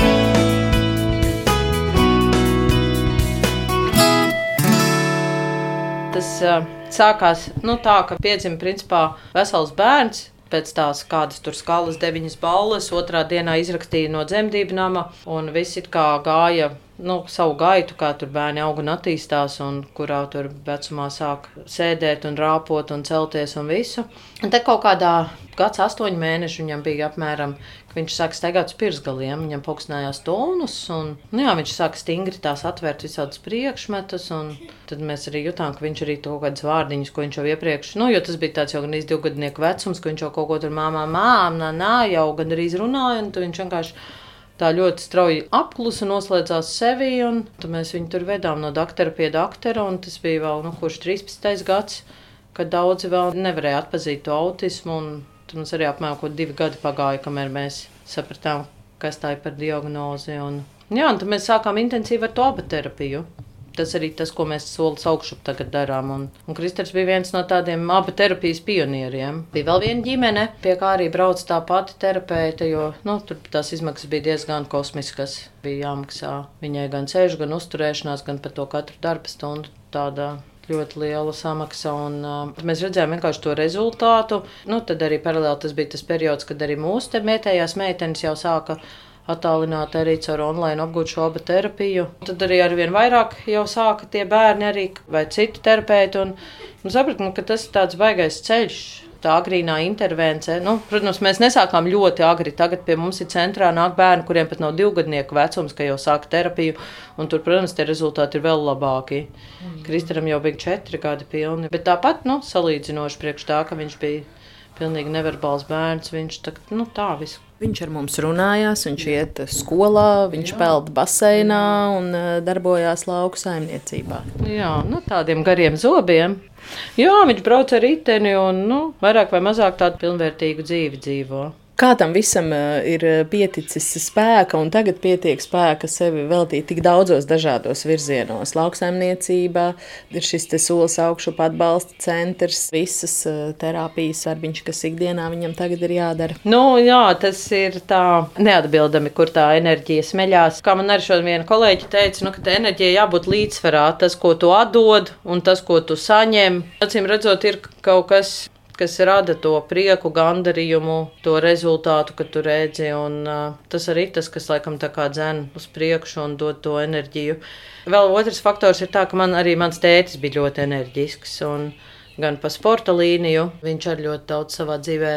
Tas uh, sākās nu, tā, ka piedzima principā vesels bērns. Pēc tās kādas tur skalas, deviņas balles, otrā dienā izrakstīja no dzemdību nama, un viss kā gāja nu, savu gaitu, kā tur bērni aug un attīstās, un kurā tur vecumā sāk sēdēt un rāpot un celties un visu. Un te kaut kādā gads, astoņi mēneši viņam bija apmēram, ka viņš sāk staigāt uz pirsgaliem, viņam paaugstinājās tonus, un nu, jā, viņš sāk stingri tās atvērt visādus priekšmetus, un tad mēs arī jutām, ka viņš arī to kaut kādas vārdiņas, ko viņš jau iepriekš, nu, jo tas bija tāds jau gan izdivgadnieku vecums, ka viņš jau kaut ko tur māmā, māmā, nā, nā, jau gan arī runāja, un viņš vienkārši tā ļoti strauji apklusa, noslēdzās sevi. Tad mēs viņu tur vedām no doktora pie doktora. Tas bija vēl nu, kurš 13. gads, kad daudzi vēl nevarēja atpazīt to autismu. Tad mums arī apmēram divi gadi pagāja, kamēr mēs sapratām, kas tā ir par diagnozi. Un, jā, un tad mēs sākām intensīvi ar to abaterapiju. Tas arī tas, ko mēs solis augšu tagad darām. Un, un Kristers bija viens no tādiem abu terapijas pionieriem. Bija vēl viena ģimene, pie kā arī brauc tā pati terapeite, jo nu, tur tās izmaksas bija diezgan kosmiskas. Bija jāmaksā viņai gan ceļš, gan uzturēšanās, gan par to katru darba stundu. Tādā ļoti liela samaksa. Un, uh, mēs redzējām vienkārši to rezultātu. Nu, tad arī paralēli tas bija tas periods, kad arī mūsu mētējās meitenes jau sāka attālināti arī caur online apgūt šo abu terapiju. Tad arī ar vien vairāk jau sāka tie bērni arī vai citi terapeiti. Un, sapratu, nu, ka tas ir tāds baigais ceļš. Tā agrīnā intervence. Nu, protams, mēs nesākām ļoti agri. Tagad pie mums ir centrā nāk bērni, kuriem pat nav divgadnieku vecums, ka jau sāka terapiju. Tur, protams, tie rezultāti ir vēl labāki. Mm. Kristaram jau bija četri gadi pilni. Bet tāpat, nu, salīdzinoši priekš tā, ka viņš bija pilnīgi neverbāls bērns. Viņš tā, nu, tā visu Viņš ar mums runājās, viņš iet skolā, viņš peld baseinā un eh, darbojās lauku saimniecībā. Jā, nu, tādiem gariem zobiem. Jā, viņš brauc ar riteni un nu, vairāk vai mazāk tādu pilnvērtīgu dzīvi dzīvo kā tam visam eh, ir eh, pieticis spēka, un tagad pietiek spēka sevi veltīt tik daudzos dažādos virzienos. Lauksaimniecībā ir šis solis augšu atbalsta centrs, visas eh, terapijas darbiņš, kas ikdienā viņam tagad ir jādara. Nu, jā, tas ir tā neatbildami, kur tā enerģija smeļās. Kā man arī šodien viena kolēģi teica, nu, ka enerģija jābūt līdzsvarā. Tas, ko tu atdod, un tas, ko tu saņem, acīm redzot, ir kaut kas kas rada to prieku, gandarījumu, to rezultātu, kad tu redzi. Un, uh, tas arī tas, kas laikam tā kā dzen uz priekšu un dod to enerģiju. Vēl otrs faktors ir tā, ka man arī mans tētis bija ļoti enerģisks. Un, Gan pa sporta līniju. Viņš arī ļoti daudz savā dzīvē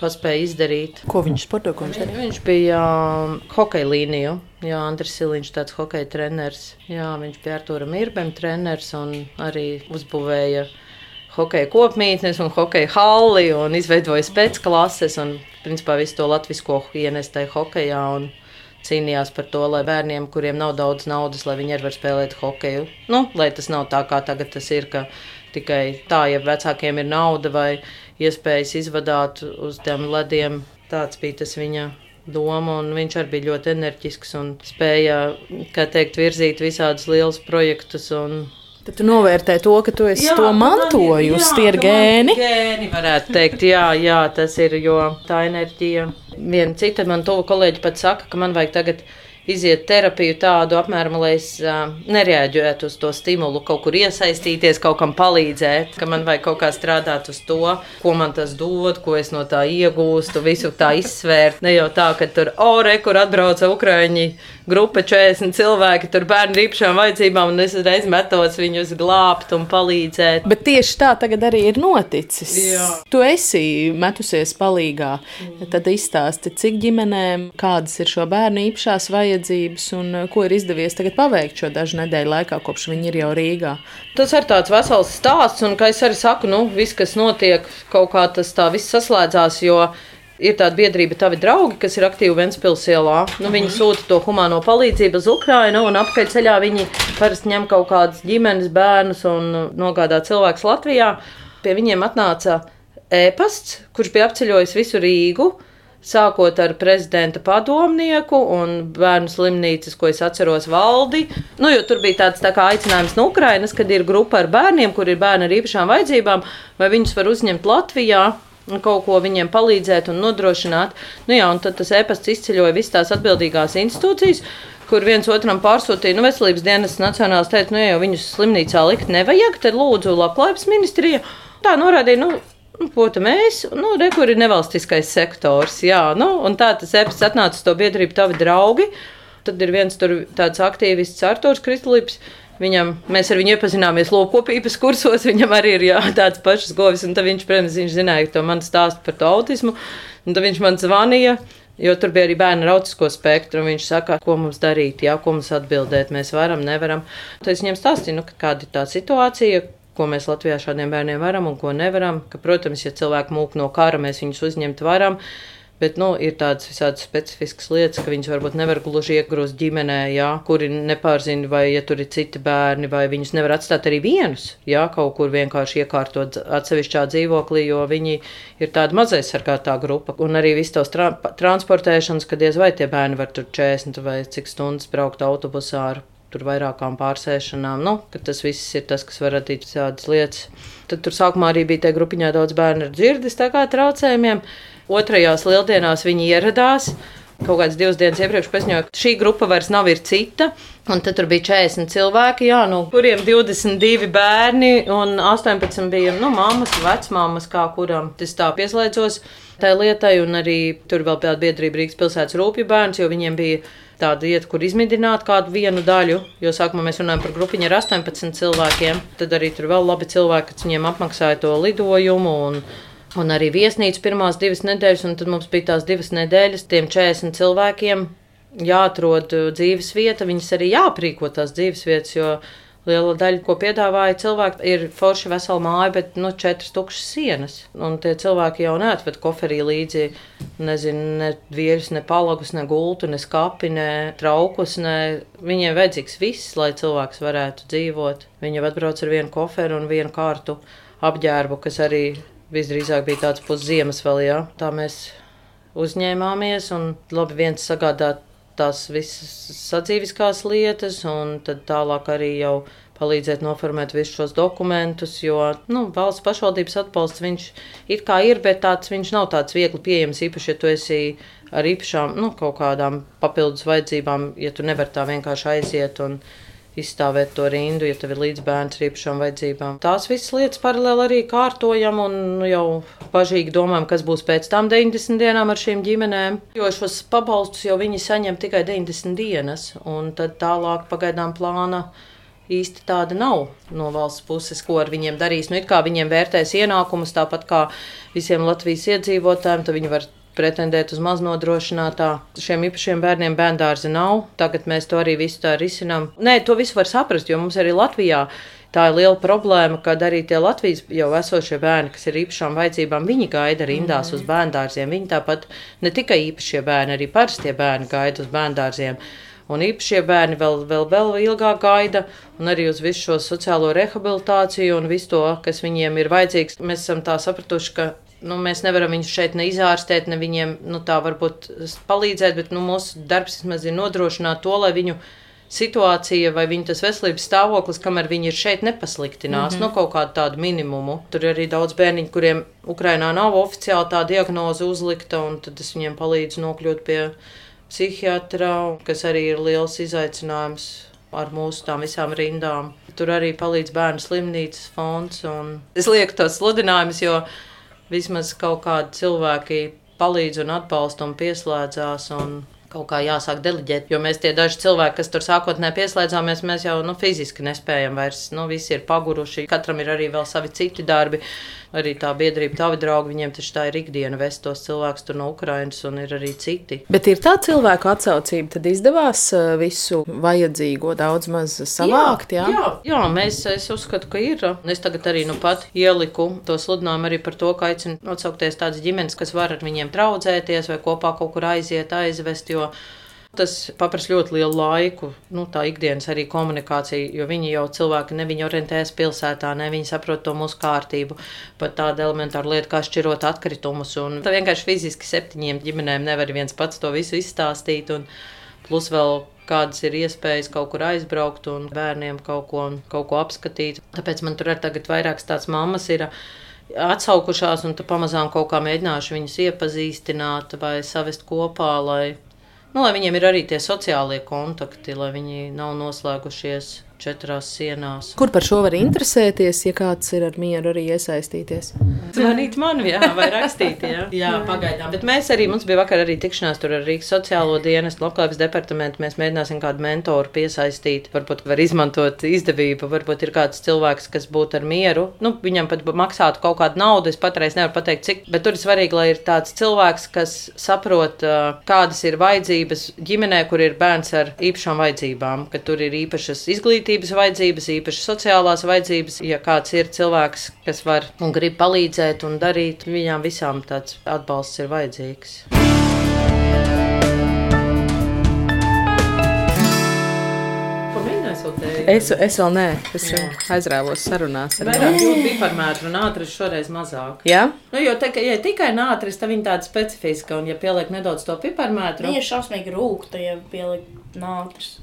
spēja izdarīt. Ko viņš sporto? Ko viņš, viņš bija um, hokeja līniju. Jā, Andris Siliņš, tāds hokeja treneris. Jā, viņš bija Artūra Mirbem treneris un arī uzbūvēja hokeja kopmītnes un hokeja halli un izveidoja spēcklases un principā visu to latvisko ienestēja hokejā. Un, cīnījās par to, lai bērniem, kuriem nav daudz naudas, lai viņi arī var spēlēt hokeju. Nu, lai tas nav tā, kā tagad tas ir, ka tikai tā, ja vecākiem ir nauda vai iespējas izvadāt uz tiem lediem, tāds bija tas viņa doma. Viņš arī bija ļoti enerģisks un spēja, kā teikt, virzīt visādus lielus projektus. Un, Tad tu novērtē to, ka tu esi jā, to mantojusi, tie ir gēni. Gēni varētu teikt, jā, jā, tas ir, jo tā enerģija. Viena cita man tuva kolēģi pat saka, ka man vajag tagad iziet terapiju tādu apmēram, lai es uh, nereaģētu uz to stimulu, kaut kur iesaistīties, kaut kam palīdzēt, ka man vajag kaut kā strādāt uz to, ko man tas dod, ko es no tā iegūstu, visu tā izsvērt. Ne jau tā, ka tur ore, kur atbrauca Ukraiņi grupa 40 cilvēki, tur bērni ar īpašām vajadzībām, un es uzreiz metos viņus glābt un palīdzēt. Bet tieši tā tagad arī ir noticis. Jā. Tu esi metusies palīgā. Mm. Tad izstāsti, cik ģimenēm, kādas ir šo bērnu īpašās vajadzības un uh, ko ir izdevies paveikt šo dažu nedēļu laikā, kopš viņi ir jau Rīgā. Tas ir tāds vesels stāsts, un, kā es arī saku, nu, viss, kas notiek, kaut kā tas tā viss saslēdzās. Ir tāda biedrība, tavi draugi, kas ir aktīvi Ventspils ielā. Nu, viņi sūta to humāno palīdzību uz Ukrajinu, un apakaļceļā viņi parasti ņem kaut kādas ģimenes bērnus un nogādā cilvēkus Latvijā. Pie viņiem atnāca ēpasts, kurš bija apceļojis visu Rīgu. Sākot ar prezidenta padomnieku un bērnu slimnīcas, ko es atceros, valdi. Nu, tur bija tāds tā aicinājums no Ukrainas, kad ir grupa ar bērniem, kur ir bērni ar īpašām vajadzībām, vai viņus var uzņemt Latvijā kaut ko viņiem palīdzēt un nodrošināt. Nu, jā, un tad tas e-pasts izceļoja visas tās atbildīgās institūcijas. Kur viens otram pārsūtīja, nu, veselības dienas nacionāls teica, nu, ja jau viņus slimnīcā likt nevajag, tad lūdzu labklājības ministrija. Tā norādīja, nu, Tam mēs? Nu, re, kur ir nevalstiskais sektors. Jā, nu, un tā tas episods atnāca to biedrību, tavi draugi. Tad ir viens tur tāds aktīvists, Artūrs Kristlīps. Viņam, mēs ar viņu iepazināmies lopkopības kursos. Viņam arī ir jā, tāds pašs govis. Un viņš, protams, viņš zināja to man stāstu par to autismu. Un tad viņš man zvanīja. Jo tur bija arī bērnu ar autisko spektru. Viņš saka, ko mums darīt, jā, ko mums atbildēt. Mēs varam, nevaram. Tad es viņam stāstīju, nu, kāda ir tā situācija, ko mēs Latvijā šādiem bērniem varam un ko nevaram. Ka, protams, ja cilvēki mūk no kara, mēs viņus uzņemt varam. Bet nu, ir tādas visādas specifiskas lietas, ka viņas varbūt nevar gluži iegrūst ģimenē, jā, kuri nepārzina, vai ja tur ir citi bērni, vai viņus nevar atstāt arī vienus. Jā, kaut kur vienkārši iekārtot atsevišķā dzīvoklī, jo viņi ir tāda mazaizsargātā grupa. Un arī viss tos tra transportēšanas, kad diez vai tie bērni var tur 40 vai cik stundas braukt autobusā ar tur vairākām pārsēšanām. Nu, tas viss ir tas, kas var radīt tādas lietas. Tad tur sākumā arī bija tajā grupiņā daudz bērnu ar dzirdes traucējumiem. Otrajās lieldienās viņi ieradās. Kaut kādas divas dienas iepriekš paziņoja, ka šī grupa vairs nav ir cita. Un tad tur bija 40 cilvēki, jā, no kuriem 22 bērni un 18 bija nu, mammas, vecmāmas, kā kuram tas tā pieslēdzos tai lietai. Un arī tur vēl bija biedrība Rīgas pilsētas rūpju bērns, jo viņiem bija tāda vieta, kur izmidināt kādu vienu daļu. Jo sākumā mēs runājam par grupiņu ar 18 cilvēkiem. Tad arī tur vēl labi cilvēki, kas viņiem apmaksāja to lidojumu. Un, Un arī viesnīca pirmās divas nedēļas, un tad mums bija tās divas nedēļas, tiem 40 cilvēkiem jāatrod dzīves vieta. Viņas arī jāprīko tās dzīves vietas, jo liela daļa, ko piedāvāja cilvēki, ir forša vesela māja, bet nu, četras tukšas sienas. Un tie cilvēki jau neatved koferī līdzi, nezinu, ne vieļus, ne palagus, ne gultu, ne skapi, ne traukus. Ne... Viņiem vajadzīgs viss, lai cilvēks varētu dzīvot. Viņi jau atbrauc ar vienu koferu un vienu kārtu apģērbu, kas arī visdrīzāk bija tāds pusziemas vēl, jā. Tā mēs uzņēmāmies un labi viens sagādāt tās visas sadzīviskās lietas, un tad tālāk arī jau palīdzēt noformēt visus šos dokumentus, jo nu, valsts pašvaldības atbalsts viņš ir kā ir, bet tāds viņš nav tāds viegli pieejams, īpaši, ja tu esi ar īpašām, nu, kaut kādām papildus vajadzībām, ja tu nevari tā vienkārši aiziet un aiziet izstāvēt to rindu, ja tev ir līdz bērns ar īpašām vajadzībām. Tās visas lietas paralēli arī kārtojam un jau bažīgi domājam, kas būs pēc tam 90 dienām ar šīm ģimenēm. Jo šos pabalstus jau viņi saņem tikai 90 dienas, un tad tālāk pagaidām plāna īsti tāda nav no valsts puses, ko ar viņiem darīs. Nu, it kā viņiem vērtēs ienākumus, tāpat kā visiem Latvijas iedzīvotājiem, tad viņi var pretendēt uz maznodrošinātā. Šiem īpašiem bērniem bērndārza nav. Tagad mēs to arī visu tā risinām. Nē, to visu var saprast, jo mums arī Latvijā tā ir liela problēma, kad arī tie Latvijas jau esošie bērni, kas ir īpašām vajadzībām, viņi gaida rindās mm. uz bērndārziem. Viņi tāpat ne tikai īpašie bērni, arī parastie bērni gaida uz bērndārziem. Un īpašie bērni vēl, vēl, vēl ilgāk gaida, un arī uz visu šo sociālo rehabilitāciju un visu to, kas viņiem ir vajadzīgs. Mēs esam tā sapratuši, ka nu, mēs nevaram viņus šeit ne izārstēt, ne viņiem nu, tā varbūt palīdzēt, bet nu, mūsu darbs vismaz ir nodrošināt to, lai viņu situācija vai viņa veselības stāvoklis, kamēr viņi ir šeit, nepasliktinās. Mm -hmm. nu, kaut kādu tādu minimumu. Tur ir arī daudz bērniņu, kuriem Ukrainā nav oficiāli tā diagnoze uzlikta, un tad es viņiem palīdzu nokļūt pie psihiatra, kas arī ir liels izaicinājums ar mūsu tām visām rindām. Tur arī palīdz bērnu slimnīcas fonds. Es lieku tos sludinājumus, jo vismaz kaut kādi cilvēki palīdz un atbalsta un pieslēdzās. Un kaut kā jāsāk deleģēt. Jo mēs tie daži cilvēki, kas tur sākotnēji pieslēdzāmies, mēs jau nu, fiziski nespējam vairs. Nu, visi ir paguruši, katram ir arī vēl savi citi darbi. Arī tā biedrība, tavi draugi, viņiem taču tā ir ikdiena vest tos cilvēkus no Ukrainas, un ir arī citi. Bet ir tā cilvēku atsaucība, tad izdevās uh, visu vajadzīgo daudz maz savākt. Jā, jā, jā mēs, es uzskatu, ka ir. Es tagad arī nu pat ieliku to sludinājumu arī par to, ka aicinu atsaukties tādas ģimenes, kas var ar viņiem traudzēties vai kopā kaut kur aiziet, aizvest. Jo Tas prasa ļoti lielu laiku, nu, tā ikdienas arī komunikācija, jo viņi jau cilvēki ne viņi orientējas pilsētā, ne viņi saprot to mūsu kārtību. Pat tāda elementāra lieta, kā šķirot atkritumus. Un tā vienkārši fiziski septiņiem ģimenēm nevar viens pats to visu izstāstīt. Un plus vēl kādas ir iespējas kaut kur aizbraukt un bērniem kaut ko, kaut ko apskatīt. Tāpēc man tur ir tagad vairākas tādas mammas. Ir, Atsaukušās, un pamazām kaut kā mēģināšu viņus iepazīstināt vai savest kopā, lai Nu, lai viņiem ir arī tie sociālie kontakti, lai viņi nav noslēgušies četrās sienās. Kur par šo var interesēties, ja kāds ir ar mieru arī iesaistīties? Zvanīt man, jā, vai rakstīt, jā. jā, pagaidām. Bet mēs arī, mums bija vakar arī tikšanās tur ar Rīgas sociālo dienestu, labklājības departamentu. Mēs mēģināsim kādu mentoru piesaistīt. Varbūt var izmantot izdevību, varbūt ir kāds cilvēks, kas būtu ar mieru. Nu, viņam pat maksātu kaut kādu naudu, es patreiz nevaru pateikt, cik, bet tur ir svarīgi, lai ir tāds cilvēks, kas saprot, kādas ir vajadzības ģimenē, kur ir bērns ar īpašām vajadzībām, ka tur ir īpašas izglītības izglītības vajadzības, īpaši sociālās vajadzības. Ja kāds ir cilvēks, kas var un grib palīdzēt un darīt, viņām visām tāds atbalsts ir vajadzīgs. Es, es vēl nē, es Jā. aizrāvos sarunās. Vairāk jūtas piparmētra un ātris šoreiz mazāk. Jā? Nu, jo te, ja tikai nātris, tad viņa tāda specifiska, un ja pieliek nedaudz to piparmētru. Viņa ir šausmīgi rūkta, ja pieliek nātris.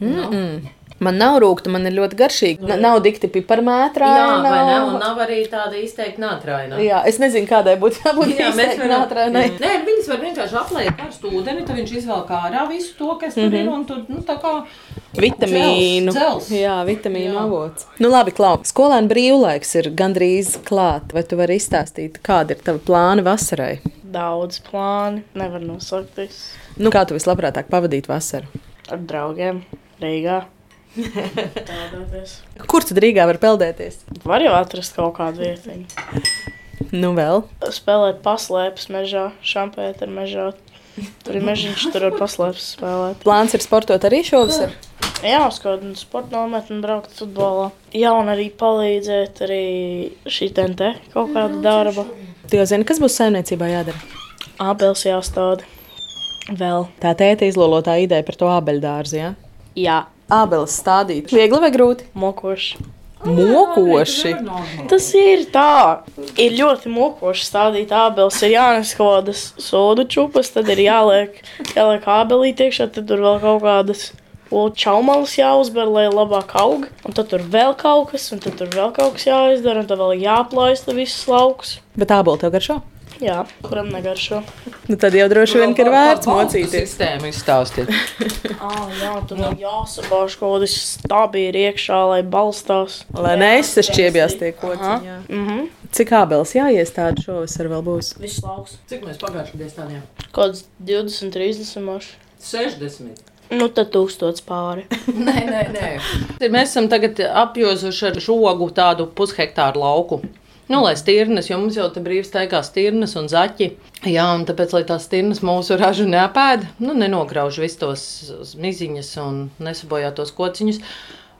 Mm -mm. Man nav rūkta, man ir ļoti garšīga. N nav dikti piparmētrā. Jā, nav. vai ne? Un nav arī tāda izteikti nātraina. Jā, es nezinu, kādai būtu jābūt jā, varam, nātrainai. Nē, viņas var vienkārši apliekt karstu ūdeni, tad viņš izvelk ārā visu to, kas mm -hmm. tur ir. Mhm. Un tur, nu, tā kā vitamīnu. Dzels, dzels. Jā, vitamīnu jā. avots. Nu, labi, Klau. Skolēnu brīvlaiks ir gandrīz klāt. Vai tu vari izstāstīt, kādi ir tavi plāni vasarai? Daudz plāni, nevar nosaukt. Nu, kā tu vislabprātāk pavadītu vasaru? Ar draugiem Rīgā. Peldēties. Kur tad Rīgā var peldēties? Var jau atrast kaut kādu vietu. Nu, vēl. Spēlēt paslēpes mežā, šampēt ar mežā. Tur ir mežiņš, tur var paslēpes spēlēt. Plāns ir sportot arī šovasar? Jā, uz kādu sporta nometni braukt futbolā. Jā, un arī palīdzēt arī šī tente kaut kāda darba. Tu jau zini, kas būs saimniecībā jādara? Ābels jāstāda. Vēl. Tā tēta izlolotā ideja par to ābeļdārzu, jā? Jā. Ābeles stādīt. Viegli vai grūti? Mokoši. Mokoši. Tas ir tā. Ir ļoti mokoši stādīt ābeles. Ir jānes kaut kādas sodu čupas, tad ir jāliek, jāliek ābelīt iekšā, tad tur vēl kaut kādas. Čaumalis jāuzber, lai labāk aug, un tad tur vēl kaut kas, un tad tur vēl kaut kas jāizdara, un tad vēl jāplaista visus laukus. Bet ābeli tev garšo? Jā, kuram negaršo. Nu, tad jau droši vien ir vērts mocīties. Sistēmu izstāstīt. ah, jā, tur vēl jāsabāž kaut kādas stābi ir iekšā, lai balstās. Lai neizsašķiebjās tie kociņi. Mm -hmm. Cik ābeles jāiestāda šovasar vēl būs? Viss lauks. Cik mēs pagājušajā gadā stādījām? Kaut kāds 20, 30 maši. 60. Nu, tad tūkstots pāri. nē, nē, nē. Mēs esam tagad apjozuši ar žogu tādu pushektāru lauku. Nu, lai stirnas, jo mums jau te brīvi staigā stirnas un zaķi. Jā, un tāpēc, lai tās stirnas mūsu ražu neapēda, nu, nenograuž visus tos miziņas un nesabojā tos kociņus.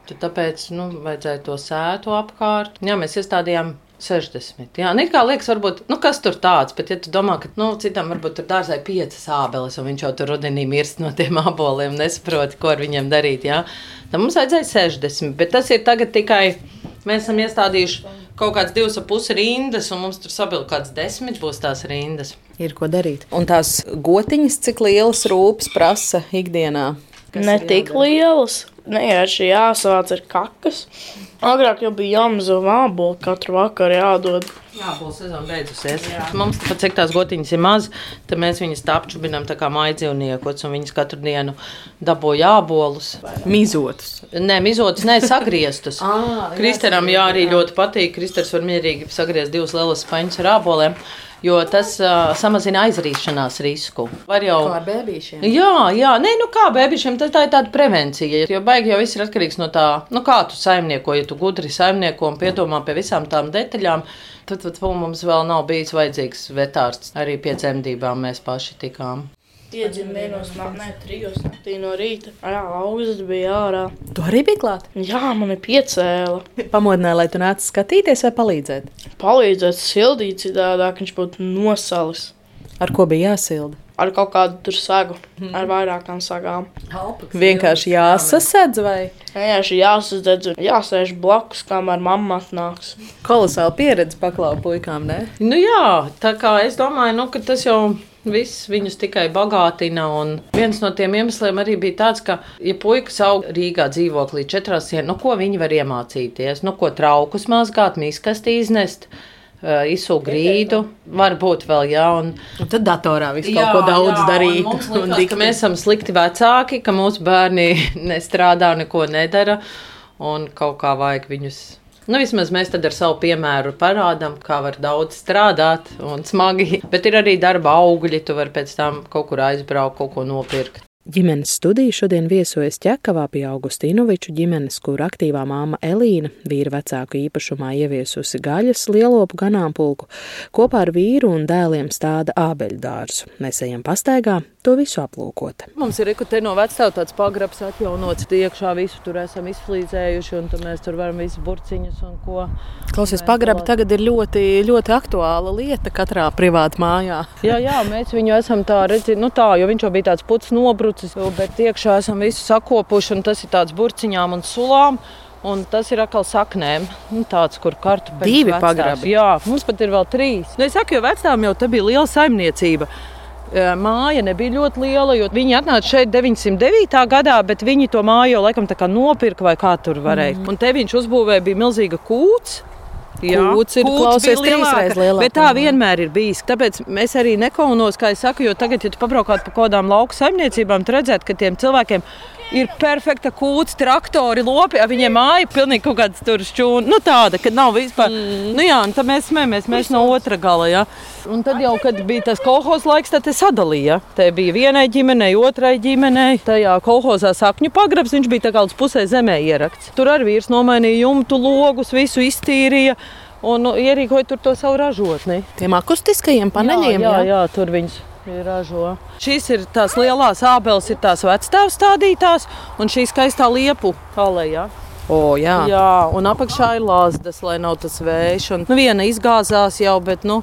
Tāpēc nu, vajadzēja to sētu apkārt. Jā, mēs iestādījām 60. Jā, nu, kā liekas, varbūt, nu, kas tur tāds, bet, ja tu domā, ka nu, citam varbūt tur dārzā ir piecas ābeles, un viņš jau tur rudenī mirst no tiem aboliem, nesaprot, ko ar viņiem darīt, jā, tad mums vajadzēja 60. Bet tas ir tagad tikai, mēs esam iestādījuši kaut kādas divas puses rindas, un mums tur sabilda kaut kādas desmit būs tās rindas. Ir ko darīt. Un tās gotiņas, cik lielas rūpes prasa ikdienā? Kas ne tik lielas. Nē, šī jāsavāc ar kakas. Agrāk jau bija jāmazo vābolu, katru vakaru jādod. Jā, būs sezona beigusies. Jā. Mums pat cik tās gotiņas ir maz, tad mēs viņus apčubinām tā kā maidzīvniekos, un viņas katru dienu dabū jābolus. Mizotus. Nē, mizotus, nē, sagrieztus. Kristeram jā, arī ļoti patīk. Kristers var mierīgi sagriezt divas lielas spaņas ar āboliem. Jo tas uh, samazina aizrīšanās risku. Var jau Ar bērniem. Jā, jā, nē, nu kā bērniem, tā ir tāda prevencija. Jo baigi jau viss ir atkarīgs no tā, nu kā tu saimnieko, ja tu gudri saimnieko un piedomā pie visām tām detaļām. Tad, tad mums vēl nav bijis vajadzīgs vetārsts. Arī pie dzemdībām mēs paši tikām. Iedzimta vienos naktī, trijos naktī no rīta. Jā, augsts bija ārā. Tu arī biji klāt? Jā, man ir piecēla. Pamodināja, lai tu nāc skatīties vai palīdzēt. Palīdzēt sildīt citādāk, viņš būtu nosalis. Ar ko bija jāsilda? Ar kaut kādu tur sagu, ar vairākām sagām. Vienkārši jāsasedz vai Vienkārši jāsadedz un jāsēž blakus, kamēr mamma atnāks. kolosāla pieredze paklāja puikām, ne? Nu jā, tā kā es domāju, nu, ka tas jau. Viss viņus tikai bagātina. un Viens no tiem iemesliem arī bija tāds, ka, ja puikas aug Rīgā dzīvoklī četrās dienās, nu, ko viņi var iemācīties? Nu, ko traukus mazgāt, miskasti iznest, izsūkt grīdu, varbūt vēl, jā. Un, Un tad datorā viss kaut ko daudz un darīt. Mums likās, ka mēs esam slikti vecāki, ka mūsu bērni nestrādā, neko nedara un kaut kā vajag viņus. Nu, vismaz mēs ar savu piemēru parādām, kā var daudz strādāt un smagi. Bet ir arī darba augļi, tu vari pēc tam kaut kur aizbraukt, kaut ko nopirkt. Ģimenes studija šodien viesojas Čekavā pie Augustīnoviču ģimenes, kur aktīvā māma Elīna, vīra vecāku īpašumā ieviesusi gaļas lielopu ganāmpulku, kopā ar vīru un dēliem stāda ābeļu dārzu. Mēs ejam pastaigā, to visu aplūkot. Mums ir te no vecā tāds pagrabs atjaunots, iekšā visu tur esam izflīzējuši, un tad mēs tur varam visu burciņus un ko. Klausies, pagrabi tagad ir ļoti, ļoti aktuāla lieta katrā privātā mājā. Jā, jā, mēs viņu esam tā redzējuši, nu tā, jo viņš jau bija tāds puts nobrucis, bet iekšā esam visu sakopuši, un tas ir tāds burciņām un sulām. Un tas ir atkal saknēm. Nu, tāds, kur kartupeļi Divi vecās. pagrabi. Jā, mums pat ir vēl trīs. Nu, es saku, jo vecām jau te bija liela saimniecība. Māja nebija ļoti liela, jo viņi atnāca šeit 909. gadā, bet viņi to māju jau laikam nopirka vai kā tur varēja. Mm. Un te viņš uzbūvēja bija milzīga kūts. Kūts ir, klausies, trīsreiz lielāka. Bet tā vienmēr ir bijis. Tāpēc mēs arī nekaunos, kā es saku, jo tagad, ja tu pabraukātu pa kaut kādām lauku saimniecībām, tad redzētu, ka tiem cilvēkiem ir perfekta kūts, traktori, lopi, viņiem māja pilnīgi kaut kāds tur šķūni. Nu tāda, ka nav vispār. Mm. Nu jā, un tad mēs smējamies, mēs no otra gala, jā. Un tad jau, kad bija tas kolhos laiks, tad te sadalīja. Te bija vienai ģimenei, otrai ģimenei. Tajā kolhozā sakņu pagrabs, viņš bija tā kā līdz pusē zemē ierakts. Tur arī vīrs nomainīja jumtu logus, visu iztīrīja. Un nu, ierīkoja tur to savu ražotni. Tiem akustiskajiem paneļiem, jā, jā, jā, tur viņas ir ražo. Šīs ir tās lielās ābeles, ir tās vectēvs stādītās, un šī skaistā liepu alejā. O, jā. Jā, un apakšā ir lāzdas, lai nav tas vējš. Un, nu, viena izgāzās jau, bet nu,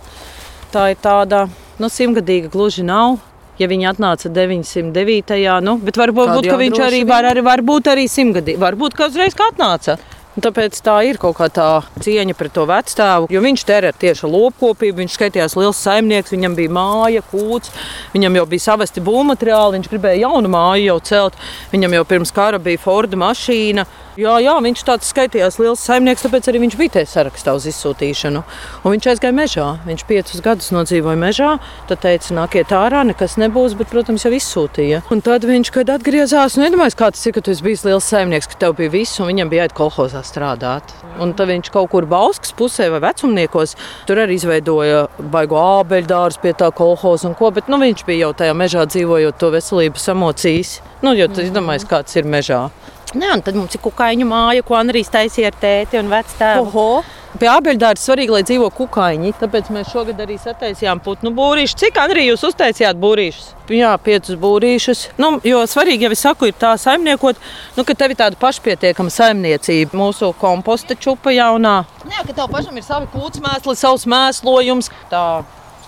tā ir tāda nu, simtgadīga gluži nav. Ja viņi atnāca 909. Nu, bet varbūt, Kādu būt, viņš arī var, arī, varbūt arī simtgadīgi. Varbūt, ka uzreiz kā atnāca. Tāpēc tā ir kaut kā tā cieņa pret to vecstāvu. Jo viņš terē tieši lopkopību, viņš skaitījās liels saimnieks, viņam bija māja, kūts, viņam jau bija savesti būvmateriāli, viņš gribēja jaunu māju jau celt. Viņam jau pirms kara bija Forda mašīna. Jā, jā, viņš tāds skaitījās liels saimnieks, tāpēc arī viņš bija tajā sarakstā uz izsūtīšanu. Un viņš aizgāja mežā. Viņš piecus gadus nodzīvoja mežā. Tad teica, nāciet ārā, nekas nebūs, bet, protams, jau izsūtīja. Un tad viņš, kad atgriezās, nu, iedomājās, kā tas ir, ka tu esi bijis liels saimnieks, ka tev bija viss, un viņam bija jāiet kolhozā strādāt. Un tad viņš kaut kur Bauskas pusē vai vecumniekos tur arī izveidoja baigo ābeļu dārstu pie tā kolhoza un ko, bet nu, viņš bija jau tajā mežā dzīvojot to veselību samocījis. Nu, jo tas izdomājis, kāds ir mežā. Nē, un tad mums ir kukaiņu māja, ko Andrijs taisīja ar tēti un vectēvu. Pie abeļdārza svarīgi, lai dzīvo kukaiņi. Tāpēc mēs šogad arī sataisījām putnu būrīšus. Cik Andrija jūs uztaisījāt būrīšus? Jā, piecus būrīšus. Nu, jo svarīgi, ja es saku, ir tā saimniekot, nu, ka tev ir tāda pašpietiekama saimniecība. Mūsu komposta čupa jaunā. Jā, ka tev pašam ir savi kūtsmēsli, savs mēslojums. Tā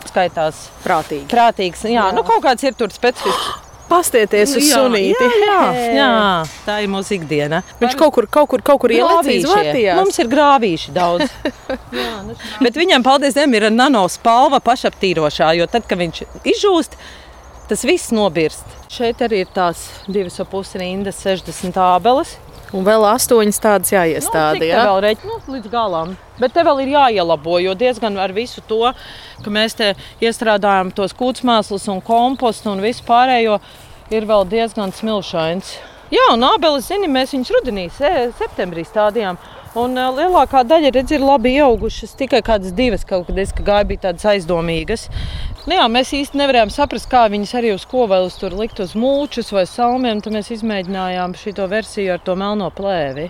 skaitās Prātīgi. prātīgs. Jā, jā. Nu, kaut kāds ir tur specifisks. Pastieties uz sunīti. Jā, jā, jā, tā ir mūsu ikdiena. Viņš kaut kur, kaut kur, kaut kur vārtījās. Mums ir grāvīši daudz. Jā, nu, Bet viņam, paldies Dievam, ir nanospalva pašaptīrošā, jo tad, kad viņš izžūst, tas viss nobirst. Šeit arī ir tās divas ap pusi rindas, 60 ābeles. Un vēl astoņas tādas jāiestāda. Nu, te vēl reķi? Nu, līdz galam. Bet te vēl ir jāielabo, jo diezgan ar visu to, ka mēs te iestrādājam tos kūtsmēslus un kompostu un visu pārējo, ir vēl diezgan smilšains. Jā, un abeles, zini, mēs viņus rudenī, se- septembrī stādījām. Un ā, lielākā daļa redz, ir labi ieaugušas. Tikai kādas divas kaut kad es ka gāju, bija tādas aizdomīgas. Nu, jā, mēs īsti nevarējām saprast, kā viņas arī uz ko vēl uz tur likt uz mūčus vai salmiem. Tad mēs izmēģinājām šo versiju ar to melno plēvi.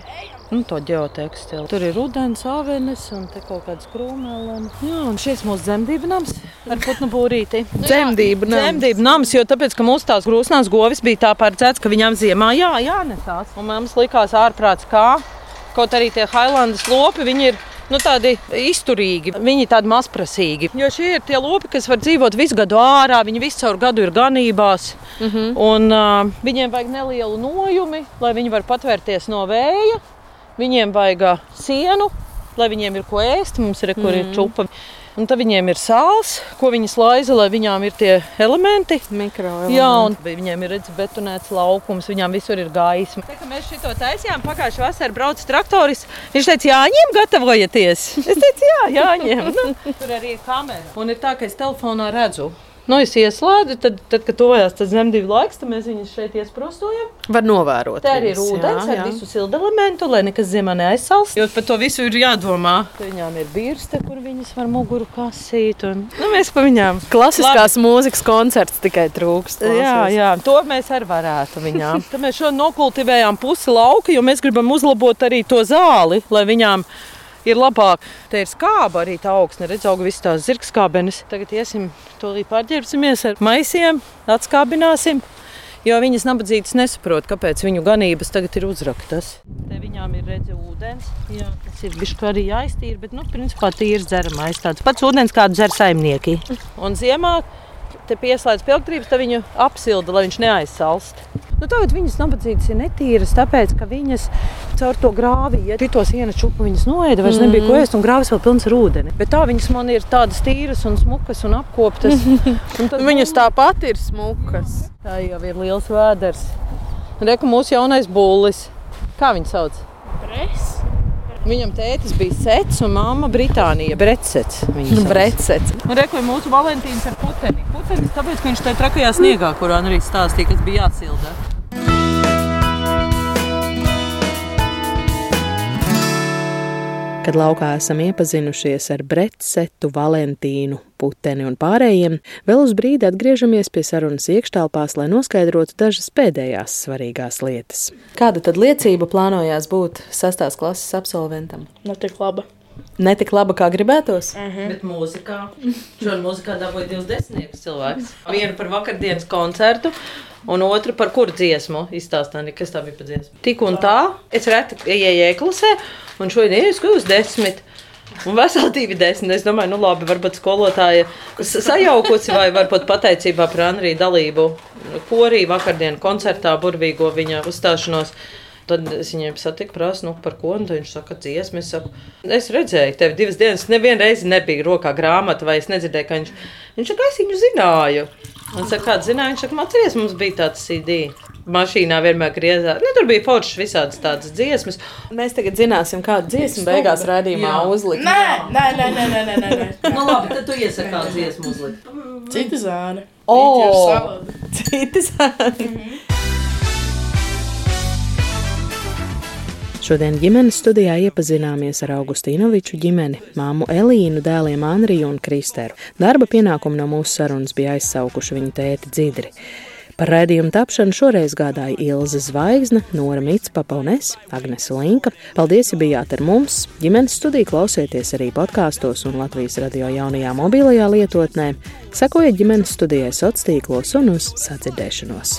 Nu, to ģeotekstilu. Tur ir ūdens, avenes un te kaut kāds krūmēlis. Jā, un šis mūsu dzemdību nams ar putnu būrīti. Dzemdību nams. Dzemdību nams, jo tāpēc, ka mūsu tās grūsnās govis bija tā paredzēts, ka viņām ziemā jā, jānesās. Un mums likās ārprāts kā. Kaut arī tie Highlandas lopi, viņi ir nu, tādi izturīgi, viņi ir tādi mazprasīgi. Jo šie ir tie lopi, kas var dzīvot visu gadu ārā, viņi visu caur gadu ir ganībās. Mm -hmm. un, uh, viņiem vajag nelielu nojumi, lai viņi var patvērties no vēja. Viņiem vajag sienu, lai viņiem ir ko ēst, mums ir, kur ir čupa. Un tad viņiem ir sāls, ko viņi slaiza, lai viņām ir tie elementi. Mikro. Jā, un viņiem ir redzams, betonēts laukums, viņām visur ir gaisma. Tā, mēs šo taisījām, pagājušā vasarā brauca traktoris. Viņš teica, jāņem, gatavojieties. Es teicu, jā, jāņem. Nu, tur arī ir kamera. Un ir tā, ka es telefonā redzu. Nu, es ieslēdzu, tad, tad kad tuvojās zemdību laiks, tad mēs viņus šeit iesprostojam. Var novērot. Tā arī ir ūdens jā, ar jā. visu siltu elementu, lai nekas zemā neaizsals. Jo par to visu ir jādomā. Viņām ir birste, kur viņas var muguru kasīt. Un... Nu, mēs pa viņām. Klasiskās mūzikas koncerts tikai trūkst. Jā, jā, to mēs arī varētu viņām. Tad mēs šodien nokultivējām pusi lauka, jo mēs gribam uzlabot arī to zāli, lai viņām ir labāk. Te ir skāba arī tā augsne, redz, auga visas tās zirgskābenes. Tagad iesim to līdz pārģērbsimies ar maisiem, atskābināsim. Jo viņas nabadzīgas nesaprot, kāpēc viņu ganības tagad ir uzraktas. Te viņām ir redzams ūdens. Jā, tas ir bijis arī jāiztīra, bet, nu, principā tīrs dzeramais. Tāds pats ūdens, kādu dzer saimnieki. Un ziemā te pieslēdz pie elektrības, tad viņu apsilda, lai viņš neaizsalst. Nu, tagad viņas nabadzīgas ir netīras, tāpēc, ka viņas caur to grāvi, ja to sienu čupu viņas noēda, vairs nebija ko ēst, un grāvis vēl pilns ar ūdeni. Bet tā viņas man ir tādas tīras un smukas un apkoptas. Un tad, Viņas tāpat ir smukas. Tā jau ir liels vēders. Reku mūsu jaunais būlis. Kā viņu sauc? Pres. Viņam tētis bija Sets un māma Britānija. Bretsets. Brecets. Un reku ir mūsu Valentīns ar puteni. Putenis, tāpēc, ka viņš tajā trakajā sniegā, kurā arī stāstīja, kas bija jāsilda. Kad laukā esam iepazinušies ar Bretsetu, Valentīnu, Puteni un pārējiem, vēl uz brīdi atgriežamies pie sarunas iekštelpās, lai noskaidrotu dažas pēdējās svarīgās lietas. Kāda tad liecība plānojās būt sastās klases absolventam? Ne tik laba. Ne tik laba, kā gribētos. Bet mūzikā. Šodien mūzikā dabūja divas desmitniekus cilvēkus. Vienu par vakardienas koncertu. Un otru par kuru dziesmu izstāstīja, kas tā bija par dziesmu. Tik un tā, es reti ienāku ieklasē, un šodien ir uz desmit. Un veseli divi desmit. Es domāju, nu labi, varbūt skolotāja sajaukusi vai varbūt pateicībā par Anriju dalību korī vakardienas koncertā, burvīgo viņa uzstāšanos. Tad es viņiem satiku, prasa, nu, par ko. Viņš saka, dziesmu. Es, saku, es redzēju, tev divas dienas, nevienu reizi nebija rokā grāmata, vai es nedzirdēju, ka viņš, viņš saka, es viņu zināju. Un saka, kāds zināja, viņš saka, mācīties, mums bija tāds CD. Mašīnā vienmēr griezās. Nu, tur bija foršas visādas tādas dziesmas. Mēs tagad zināsim, kādu dziesmu beigās raidījumā uzlikt. Nē, nē, nē, nē, nē, nē, nē. Nu, labi, tad tu iesaki kādu dziesmu uzlikt. Cita zāle. O! Citas. Šodien ģimenes studijā iepazināmies ar Augustīnoviču ģimeni, māmu Elīnu, dēliem Anriju un Kristeru. Darba pienākumu no mūsu sarunas bija aizsaukuši viņa tēti Dzidri. Par raidījumu tapšanu šoreiz gādāja Ilza Zvaigzne, Nora Mitspapa un es, Agnese Linka. Paldies, ja bijāt ar mums! Ģimenes studiju klausieties arī podkāstos un Latvijas radio jaunajā mobilajā lietotnē. Sekojiet ģimenes studijai sociālos tīklos un uz sadzirdēšanos!